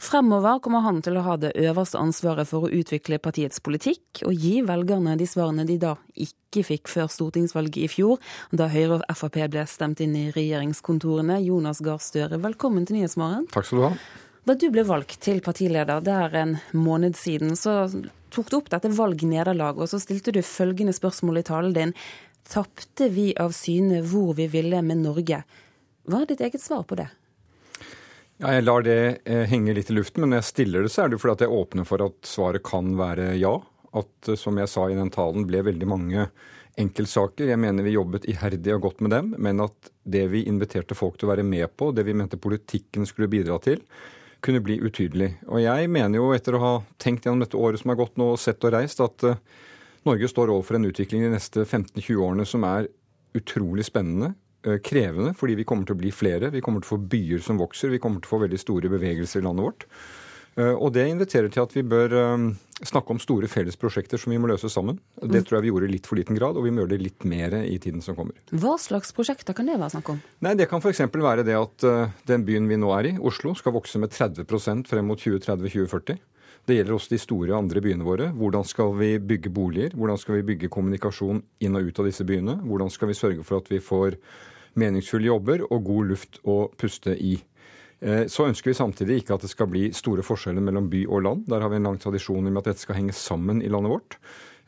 Fremover kommer han til å ha det øverste ansvaret for å utvikle partiets politikk, og gi velgerne de svarene de da ikke fikk før stortingsvalget i fjor, da Høyre og Frp ble stemt inn i regjeringskontorene. Jonas Gahr Støre, velkommen til Nyhetsmorgen. Takk skal du ha. Da du ble valgt til partileder, det er en måned siden, så tok du opp dette valgnederlaget, og så stilte du følgende spørsmål i talen din. Tapte vi av syne hvor vi ville med Norge? Hva er ditt eget svar på det? Ja, jeg lar det eh, henge litt i luften, men når jeg stiller det, så er det fordi at jeg åpner for at svaret kan være ja. At, eh, som jeg sa i den talen, ble veldig mange enkeltsaker. Jeg mener vi jobbet iherdig og godt med dem, men at det vi inviterte folk til å være med på, det vi mente politikken skulle bidra til, kunne bli utydelig. Og jeg mener jo, etter å ha tenkt gjennom dette året som har gått nå, og sett og reist, at uh, Norge står overfor en utvikling de neste 15-20 årene som er utrolig spennende. Uh, krevende, fordi vi kommer til å bli flere. Vi kommer til å få byer som vokser. Vi kommer til å få veldig store bevegelser i landet vårt. Uh, og det inviterer til at vi bør snakke om store felles prosjekter som vi må løse sammen. Det tror jeg vi gjorde i litt for liten grad, og vi må gjøre det litt mer i tiden som kommer. Hva slags prosjekter kan det være snakk om? Nei, Det kan f.eks. være det at den byen vi nå er i, Oslo, skal vokse med 30% frem mot 2030-2040. Det gjelder også de store andre byene våre. Hvordan skal vi bygge boliger? Hvordan skal vi bygge kommunikasjon inn og ut av disse byene? Hvordan skal vi sørge for at vi får meningsfulle jobber og god luft å puste i? Så ønsker vi samtidig ikke at det skal bli store forskjeller mellom by og land. Der har vi en lang tradisjon med at dette skal henge sammen i landet vårt.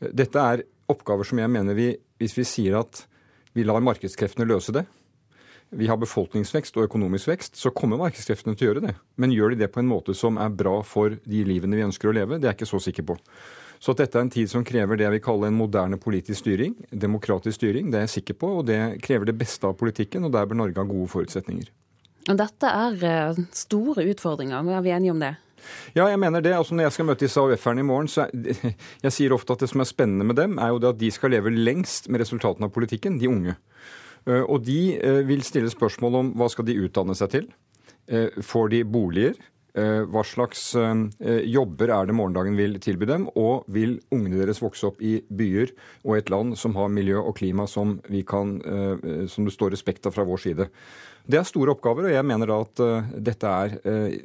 Dette er oppgaver som jeg mener vi, hvis vi sier at vi lar markedskreftene løse det, vi har befolkningsvekst og økonomisk vekst, så kommer markedskreftene til å gjøre det. Men gjør de det på en måte som er bra for de livene vi ønsker å leve? Det er jeg ikke så sikker på. Så at dette er en tid som krever det jeg vil kalle en moderne politisk styring, demokratisk styring, det er jeg sikker på. Og det krever det beste av politikken, og der bør Norge ha gode forutsetninger. Og dette er store utfordringer, er vi enige om det? Ja, jeg mener det. Altså, når jeg skal møte disse AUF-erne i morgen, så er, jeg sier ofte at det som er spennende med dem, er jo det at de skal leve lengst med resultatene av politikken, de unge. Og de vil stille spørsmål om hva skal de utdanne seg til? Får de boliger? Hva slags jobber er det morgendagen vil tilby dem? Og vil ungene deres vokse opp i byer og et land som har miljø og klima som, kan, som det står respekt av fra vår side? Det er store oppgaver, og jeg mener da at dette er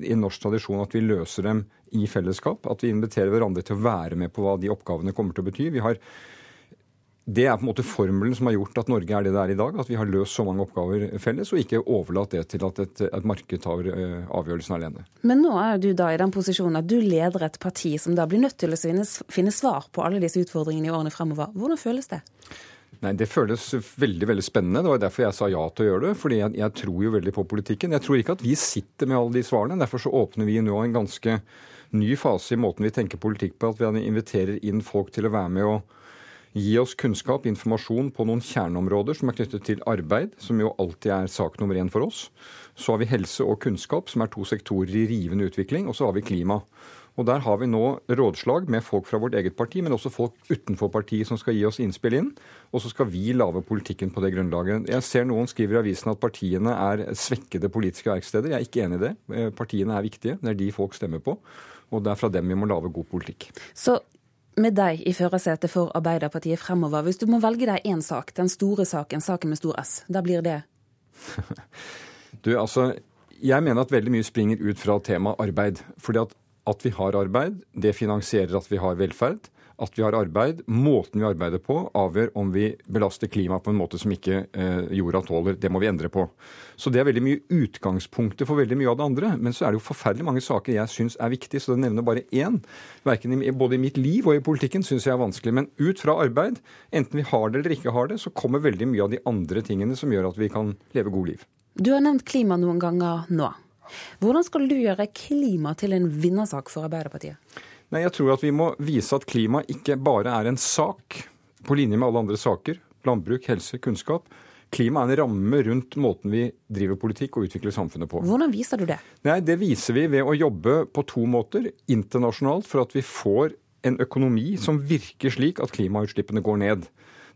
i norsk tradisjon at vi løser dem i fellesskap. At vi inviterer hverandre til å være med på hva de oppgavene kommer til å bety. Vi har det er på en måte formelen som har gjort at Norge er det det er i dag. At vi har løst så mange oppgaver felles, og ikke overlatt det til at et, et marked tar uh, avgjørelsen alene. Men nå er du da i den posisjonen at du leder et parti som da blir nødt til å finne, finne svar på alle disse utfordringene i årene fremover. Hvordan føles det? Nei, Det føles veldig veldig spennende. Det var derfor jeg sa ja til å gjøre det. fordi jeg, jeg tror jo veldig på politikken. Jeg tror ikke at vi sitter med alle de svarene. Derfor så åpner vi nå en ganske ny fase i måten vi tenker politikk på. At vi inviterer inn folk til å være med og Gi oss kunnskap, informasjon på noen kjerneområder som er knyttet til arbeid, som jo alltid er sak nummer én for oss. Så har vi helse og kunnskap, som er to sektorer i rivende utvikling. Og så har vi klima. Og Der har vi nå rådslag med folk fra vårt eget parti, men også folk utenfor partiet som skal gi oss innspill inn. Og så skal vi lage politikken på det grunnlaget. Jeg ser noen skriver i avisen at partiene er svekkede politiske verksteder. Jeg er ikke enig i det. Eh, partiene er viktige. Det er de folk stemmer på. Og det er fra dem vi må lage god politikk. Så med deg i førersetet for Arbeiderpartiet fremover, hvis du må velge deg én sak, den store saken, saken med stor S, da blir det? du, altså, jeg mener at veldig mye springer ut fra temaet arbeid. Fordi at, at vi har arbeid, det finansierer at vi har velferd at vi har arbeid. Måten vi arbeider på, avgjør om vi belaster klimaet på en måte som ikke eh, jorda tåler. Det må vi endre på. Så det er veldig mye utgangspunktet for veldig mye av det andre. Men så er det jo forferdelig mange saker jeg syns er viktige, så det nevner bare én. Verken i, både i mitt liv og i politikken syns jeg er vanskelig. Men ut fra arbeid, enten vi har det eller ikke har det, så kommer veldig mye av de andre tingene som gjør at vi kan leve gode liv. Du har nevnt klima noen ganger nå. Hvordan skal du gjøre klima til en vinnersak for Arbeiderpartiet? Nei, Jeg tror at vi må vise at klima ikke bare er en sak på linje med alle andre saker. Landbruk, helse, kunnskap. Klima er en ramme rundt måten vi driver politikk og utvikler samfunnet på. Hvordan viser du det? Nei, Det viser vi ved å jobbe på to måter. Internasjonalt for at vi får en økonomi som virker slik at klimautslippene går ned.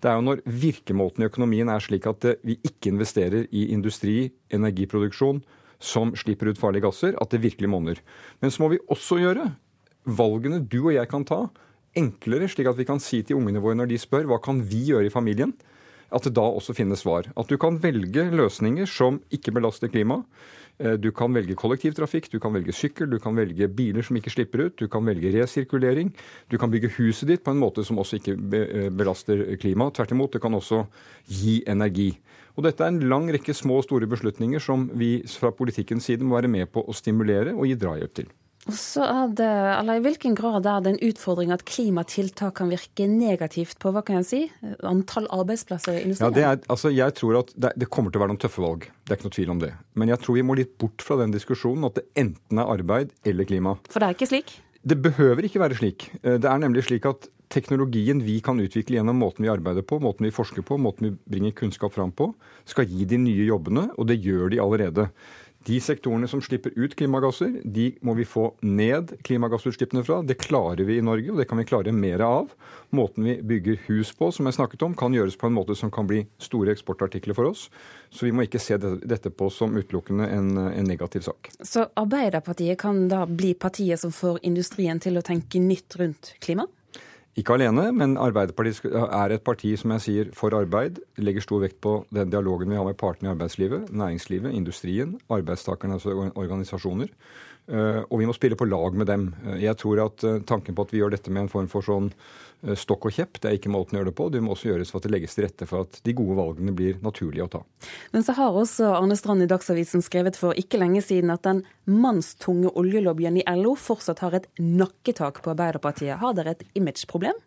Det er jo når virkemåten i økonomien er slik at vi ikke investerer i industri, energiproduksjon, som slipper ut farlige gasser, at det virkelig monner. Men så må vi også gjøre valgene du og jeg kan ta, enklere, slik at vi kan si til ungene våre når de spør hva kan vi gjøre i familien, at det da også finnes svar. At du kan velge løsninger som ikke belaster klimaet. Eh, du kan velge kollektivtrafikk, du kan velge sykkel, du kan velge biler som ikke slipper ut, du kan velge resirkulering. Du kan bygge huset ditt på en måte som også ikke eh, belaster klimaet. Tvert imot, det kan også gi energi. Og Dette er en lang rekke små og store beslutninger som vi fra politikkens side må være med på å stimulere og gi drahjelp til. Og så er det, eller I hvilken grad er det en utfordring at klimatiltak kan virke negativt på hva kan jeg si, antall arbeidsplasser i industrien? Ja, det er, altså jeg tror at det, det, kommer til å være noen tøffe valg. Det er ikke noe tvil om det. Men jeg tror vi må litt bort fra den diskusjonen at det enten er arbeid eller klima. For det er ikke slik? Det behøver ikke være slik. Eh, det er nemlig slik at teknologien vi kan utvikle gjennom måten vi arbeider på, måten vi forsker på, måten vi bringer kunnskap fram på, skal gi de nye jobbene, og det gjør de allerede. De sektorene som slipper ut klimagasser, de må vi få ned klimagassutslippene fra. Det klarer vi i Norge, og det kan vi klare mer av. Måten vi bygger hus på, som jeg snakket om, kan gjøres på en måte som kan bli store eksportartikler for oss. Så vi må ikke se dette på som utelukkende en, en negativ sak. Så Arbeiderpartiet kan da bli partiet som får industrien til å tenke nytt rundt klima? Ikke alene, men Arbeiderpartiet er et parti som jeg sier for arbeid. Legger stor vekt på den dialogen vi har med partene i arbeidslivet, næringslivet, industrien, arbeidstakernes organisasjoner. Eh, og vi må spille på lag med dem. Eh, jeg tror at eh, tanken på at vi gjør dette med en form for sånn stokk og kjepp, det er ikke måten å gjøre det på. Det må også gjøres for at det legges til rette for at de gode valgene blir naturlige å ta. Men så har også Arne Strand i Dagsavisen skrevet for ikke lenge siden at den mannstunge oljelobbyen i LO fortsatt har et nakketak på Arbeiderpartiet. Har dere et imageproblem?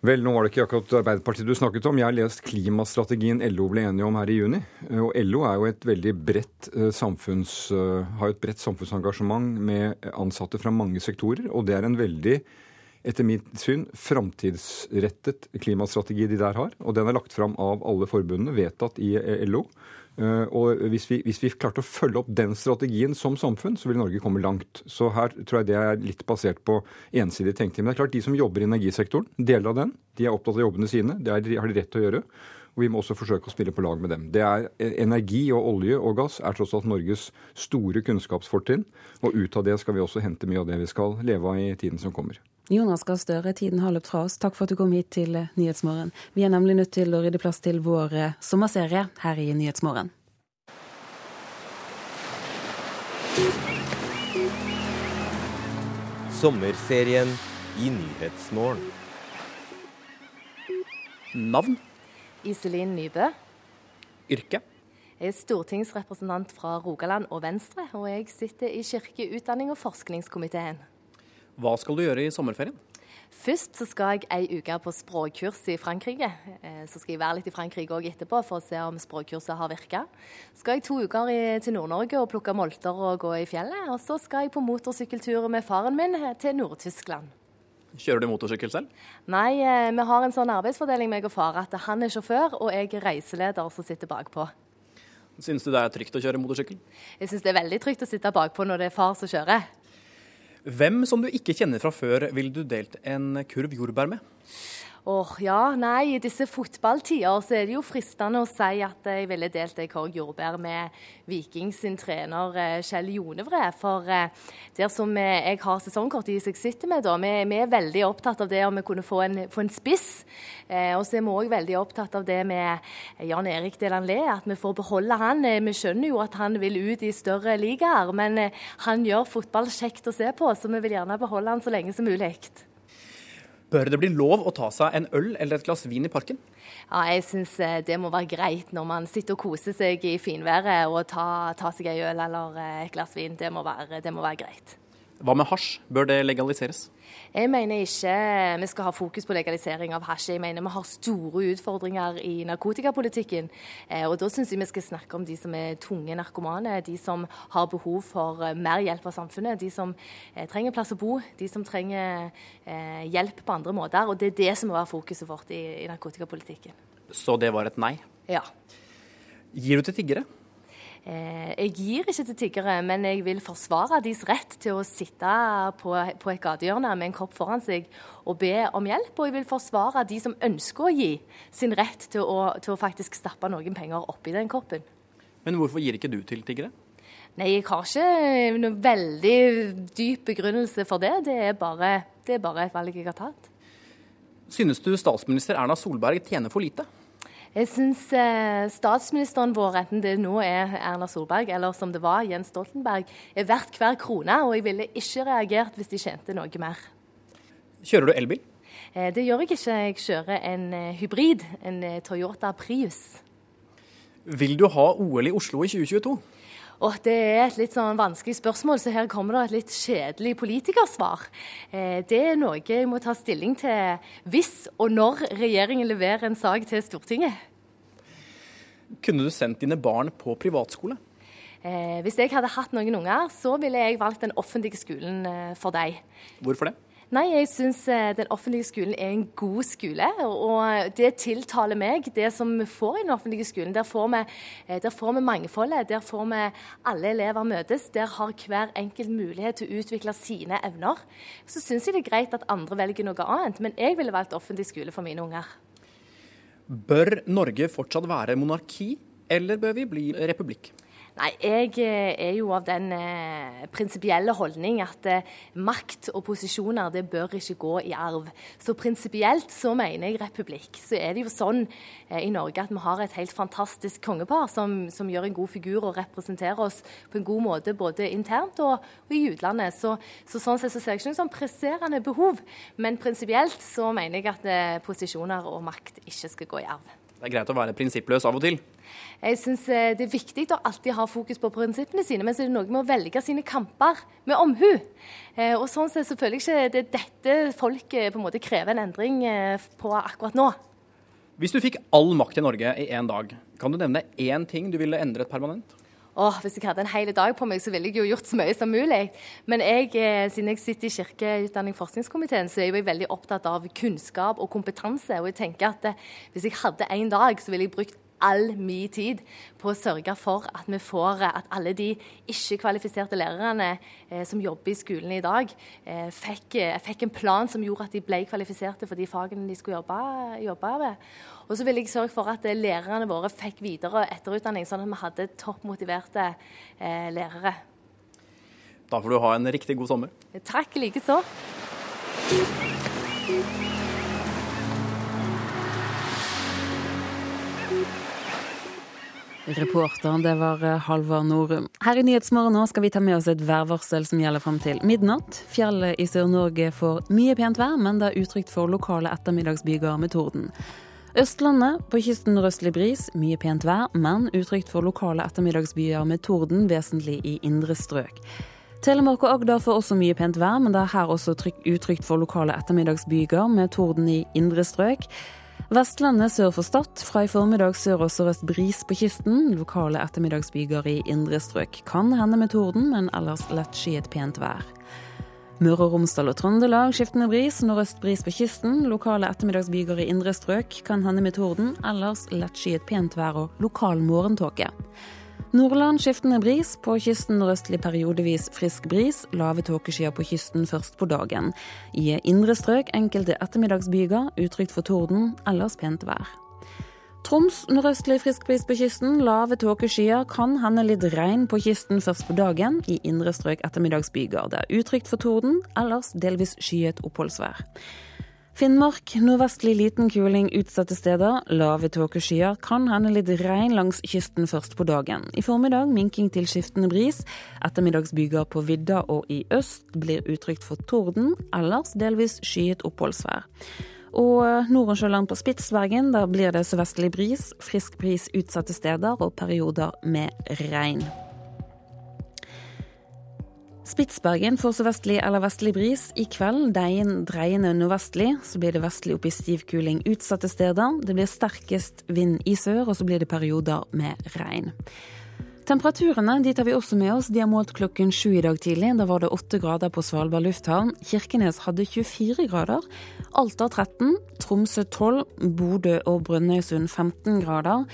Vel, nå var det ikke akkurat Arbeiderpartiet du snakket om. Jeg har lest klimastrategien LO ble enige om her i juni. Og LO er jo et veldig bredt eh, samfunns, eh, har et bredt samfunnsengasjement med ansatte fra mange sektorer. Og det er en veldig, etter mitt syn, framtidsrettet klimastrategi de der har. Og den er lagt fram av alle forbundene, vedtatt i eh, LO. Eh, og hvis vi, hvis vi, klarte å følge opp den strategien som samfunn, så vil Norge komme langt. Så her tror jeg det er litt basert på ensidig tenkning. Men det er klart de som jobber i energisektoren, deler av den, de er opptatt av jobbene sine. Det er, har de rett til å gjøre. Og vi må også forsøke å spille på lag med dem. Det er eh, Energi og olje og gass er tross alt Norges store kunnskapsfortrinn. Og ut av det skal vi også hente mye av det vi skal leve av i tiden som kommer. Jonas Gahr Støre, tiden har løpt fra oss. Takk for at du kom hit til eh, Nyhetsmorgen. Vi er nemlig nødt til å rydde plass til vår eh, sommerserie her i Nyhetsmorgen. Sommerserien i Nyhetsmorgen. Navn? Iselin Nybø. Yrke? Jeg er stortingsrepresentant fra Rogaland og Venstre, og jeg sitter i kirke-, utdanning- og forskningskomiteen. Hva skal du gjøre i sommerferien? Først så skal jeg ei uke på språkkurs i Frankrike. Eh, så skal jeg være litt i Frankrike òg etterpå for å se om språkkurset har virka. Så skal jeg to uker i, til Nord-Norge og plukke molter og gå i fjellet. Og så skal jeg på motorsykkeltur med faren min til Nord-Tyskland. Kjører du motorsykkel selv? Nei, eh, vi har en sånn arbeidsfordeling meg og far at han er sjåfør og jeg er reiseleder som sitter bakpå. Synes du det er trygt å kjøre motorsykkel? Jeg synes det er veldig trygt å sitte bakpå når det er far som kjører. Hvem som du ikke kjenner fra før, vil du delt en kurv jordbær med? Åh, ja, nei, I disse fotballtider så er det jo fristende å si at jeg ville delt ei korg jordbær med Viking sin trener eh, Kjell Jonevre. For eh, der som jeg har sesongkort i som jeg sitter med, da, vi, vi, er veldig opptatt av det om vi kunne få en, få en spiss. Eh, og så er vi òg veldig opptatt av det med Jan Erik Delanlé, at vi får beholde han. Eh, vi skjønner jo at han vil ut i større ligaer, men eh, han gjør fotball kjekt å se på, så vi vil gjerne beholde han så lenge som mulig. Bør det bli lov å ta seg en øl eller et glass vin i parken? Ja, jeg syns eh, det må være greit når man sitter og koser seg i finværet og ta, ta seg en øl eller eh, et glass vin. Det må være, det må være greit. Hva med hasj? Bør det legaliseres? Jeg mener ikke vi skal ha fokus på legalisering av hasj. Jeg mener vi har store utfordringer i narkotikapolitikken. Eh, og da syns jeg vi skal snakke om de som er tunge narkomane, de som har behov for eh, mer hjelp av samfunnet, de som eh, trenger plass å bo, de som trenger hjelp på andre måter. Og det er det som må være fokuset vårt i, i narkotikapolitikken. Så det var et nei? Ja. Gir du til tiggere? Eh, jeg gir ikke til tiggere, men jeg vil forsvare deres rett til å sitte på, på et gatehjørne med en kopp foran seg og be om hjelp. Og jeg vil forsvare de som ønsker å gi sin rett til å, til å faktisk stappe noen penger oppi den koppen. Men hvorfor gir ikke du til tiggere? Nei, jeg har ikke noen veldig dyp begrunnelse for det. Det er bare, det er bare et valg jeg har tatt. Synes du statsminister Erna Solberg tjener for lite? Jeg syns eh, statsministeren vår, enten det nå er Erna Solberg eller som det var Jens Stoltenberg, er verdt hver krone, og jeg ville ikke reagert hvis de tjente noe mer. Kjører du elbil? Eh, det gjør jeg ikke. Jeg kjører en eh, hybrid, en Toyota Prius. Vil du ha OL i Oslo i 2022? Og Det er et litt sånn vanskelig spørsmål, så her kommer det et litt kjedelig politikersvar. Eh, det er noe jeg må ta stilling til hvis og når regjeringen leverer en sak til Stortinget. Kunne du sendt dine barn på privatskole? Eh, hvis jeg hadde hatt noen unger, så ville jeg valgt den offentlige skolen eh, for deg. Hvorfor det? Nei, jeg syns eh, den offentlige skolen er en god skole, og det tiltaler meg. Det som vi får i den offentlige skolen, der får vi, eh, der får vi mangfoldet. Der får vi alle elever møtes. Der har hver enkelt mulighet til å utvikle sine evner. Så syns jeg det er greit at andre velger noe annet, men jeg ville valgt offentlig skole for mine unger. Bør Norge fortsatt være monarki, eller bør vi bli republikk? Nei, Jeg eh, er jo av den eh, prinsipielle holdning at eh, makt og posisjoner det bør ikke gå i arv. Så prinsipielt så mener jeg republikk. Så er det jo sånn eh, i Norge at vi har et helt fantastisk kongepar som, som, gjør en god figur og representerer oss på en god måte både internt og, og i utlandet. Så, så, sånn sett så ser jeg ikke noe sånn presserende behov. Men prinsipielt så mener jeg at eh, posisjoner og makt ikke skal gå i arv. Det er greit å være prinsippløs av og til? Jeg syns eh, det er viktig å alltid ha fokus på prinsippene sine, men så er det noe med å velge sine kamper med omhu. Eh, og sånn sett så føler jeg ikke det er dette folket på en måte krever en endring eh, på akkurat nå. Hvis du fikk all makt i Norge i én dag, kan du nevne én ting du ville endret permanent? Åh, Hvis jeg hadde en hel dag på meg, så ville jeg jo gjort så mye som mulig. Men jeg, siden jeg sitter i kirke-, utdanning- og forskningskomiteen, så er jeg veldig opptatt av kunnskap og kompetanse. Og jeg tenker at hvis jeg hadde en dag, så ville jeg brukt all min tid på å sørge for at vi får at alle de ikke-kvalifiserte lærerne eh, som jobber i skolen i dag, eh, fikk, eh, fikk, en plan som gjorde at de ble kvalifiserte for de fagene de skulle jobbe, jobbe med. Og så vil jeg sørge for at eh, lærerne våre fikk videre- og etterutdanning, sånn at vi hadde toppmotiverte eh, lærere. Da får du ha en riktig god sommer. Takk likeså. Reporteren det var eh, Halvard Norum. Her i Nyhetsmorgen nå skal vi ta med oss et værvarsel som gjelder fram til midnatt. Fjellet i Sør-Norge får mye pent vær, men det er utrygt for lokale ettermiddagsbyger med torden. Østlandet på kysten nordøstlig bris, mye pent vær, men utrygt for lokale ettermiddagsbyer med torden, vesentlig i indre strøk. Telemark og Agder får også mye pent vær, men det er her også utrygt for lokale ettermiddagsbyger med torden i indre strøk. Vestlandet sør for Stad. Fra i formiddag sør og sørøst bris på kysten. Lokale ettermiddagsbyger i indre strøk kan hende med torden, men ellers lettskyet pent vær. Møre og Romsdal og Trøndelag skiftende bris, nordøst bris på kysten. Lokale ettermiddagsbyger i indre strøk kan hende med torden, ellers lettskyet pent vær og lokal morgentåke. Nordland skiftende bris, på kysten nordøstlig periodevis frisk bris. Lave tåkeskyer på kysten først på dagen. I indre strøk enkelte ettermiddagsbyger, utrygt for torden, ellers pent vær. Troms nordøstlig frisk bris på kysten. Lave tåkeskyer. Kan hende litt regn på kysten først på dagen. I indre strøk ettermiddagsbyger. Er utrygt for torden, ellers delvis skyet oppholdsvær. Finnmark nordvestlig liten kuling utsatte steder. Lave tåkeskyer. Kan hende litt regn langs kysten først på dagen. I formiddag minking til skiftende bris. Ettermiddagsbyger på vidda og i øst blir utrygt for torden, ellers delvis skyet oppholdsvær. Og Nordensjøland på Spitsbergen, der blir det sørvestlig bris, frisk bris utsatte steder og perioder med regn. Spitsbergen får sørvestlig eller vestlig bris. I kveld deien dreiende nordvestlig, så blir det vestlig opp i stiv kuling utsatte steder. Det blir sterkest vind i sør, og så blir det perioder med regn. Temperaturene de tar vi også med oss. De er målt klokken sju i dag tidlig. Da var det åtte grader på Svalbard lufthavn. Kirkenes hadde 24 grader. Alta 13, Tromsø 12, Bodø og Brønnøysund 15 grader.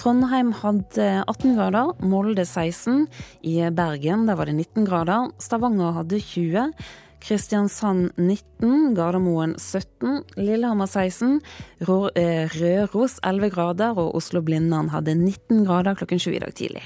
Trondheim hadde 18 grader, Molde 16. I Bergen der var det 19 grader. Stavanger hadde 20. Kristiansand 19, Gardermoen 17, Lillehammer 16, eh, Røros 11 grader og Oslo-Blindern hadde 19 grader klokken 7 i dag tidlig.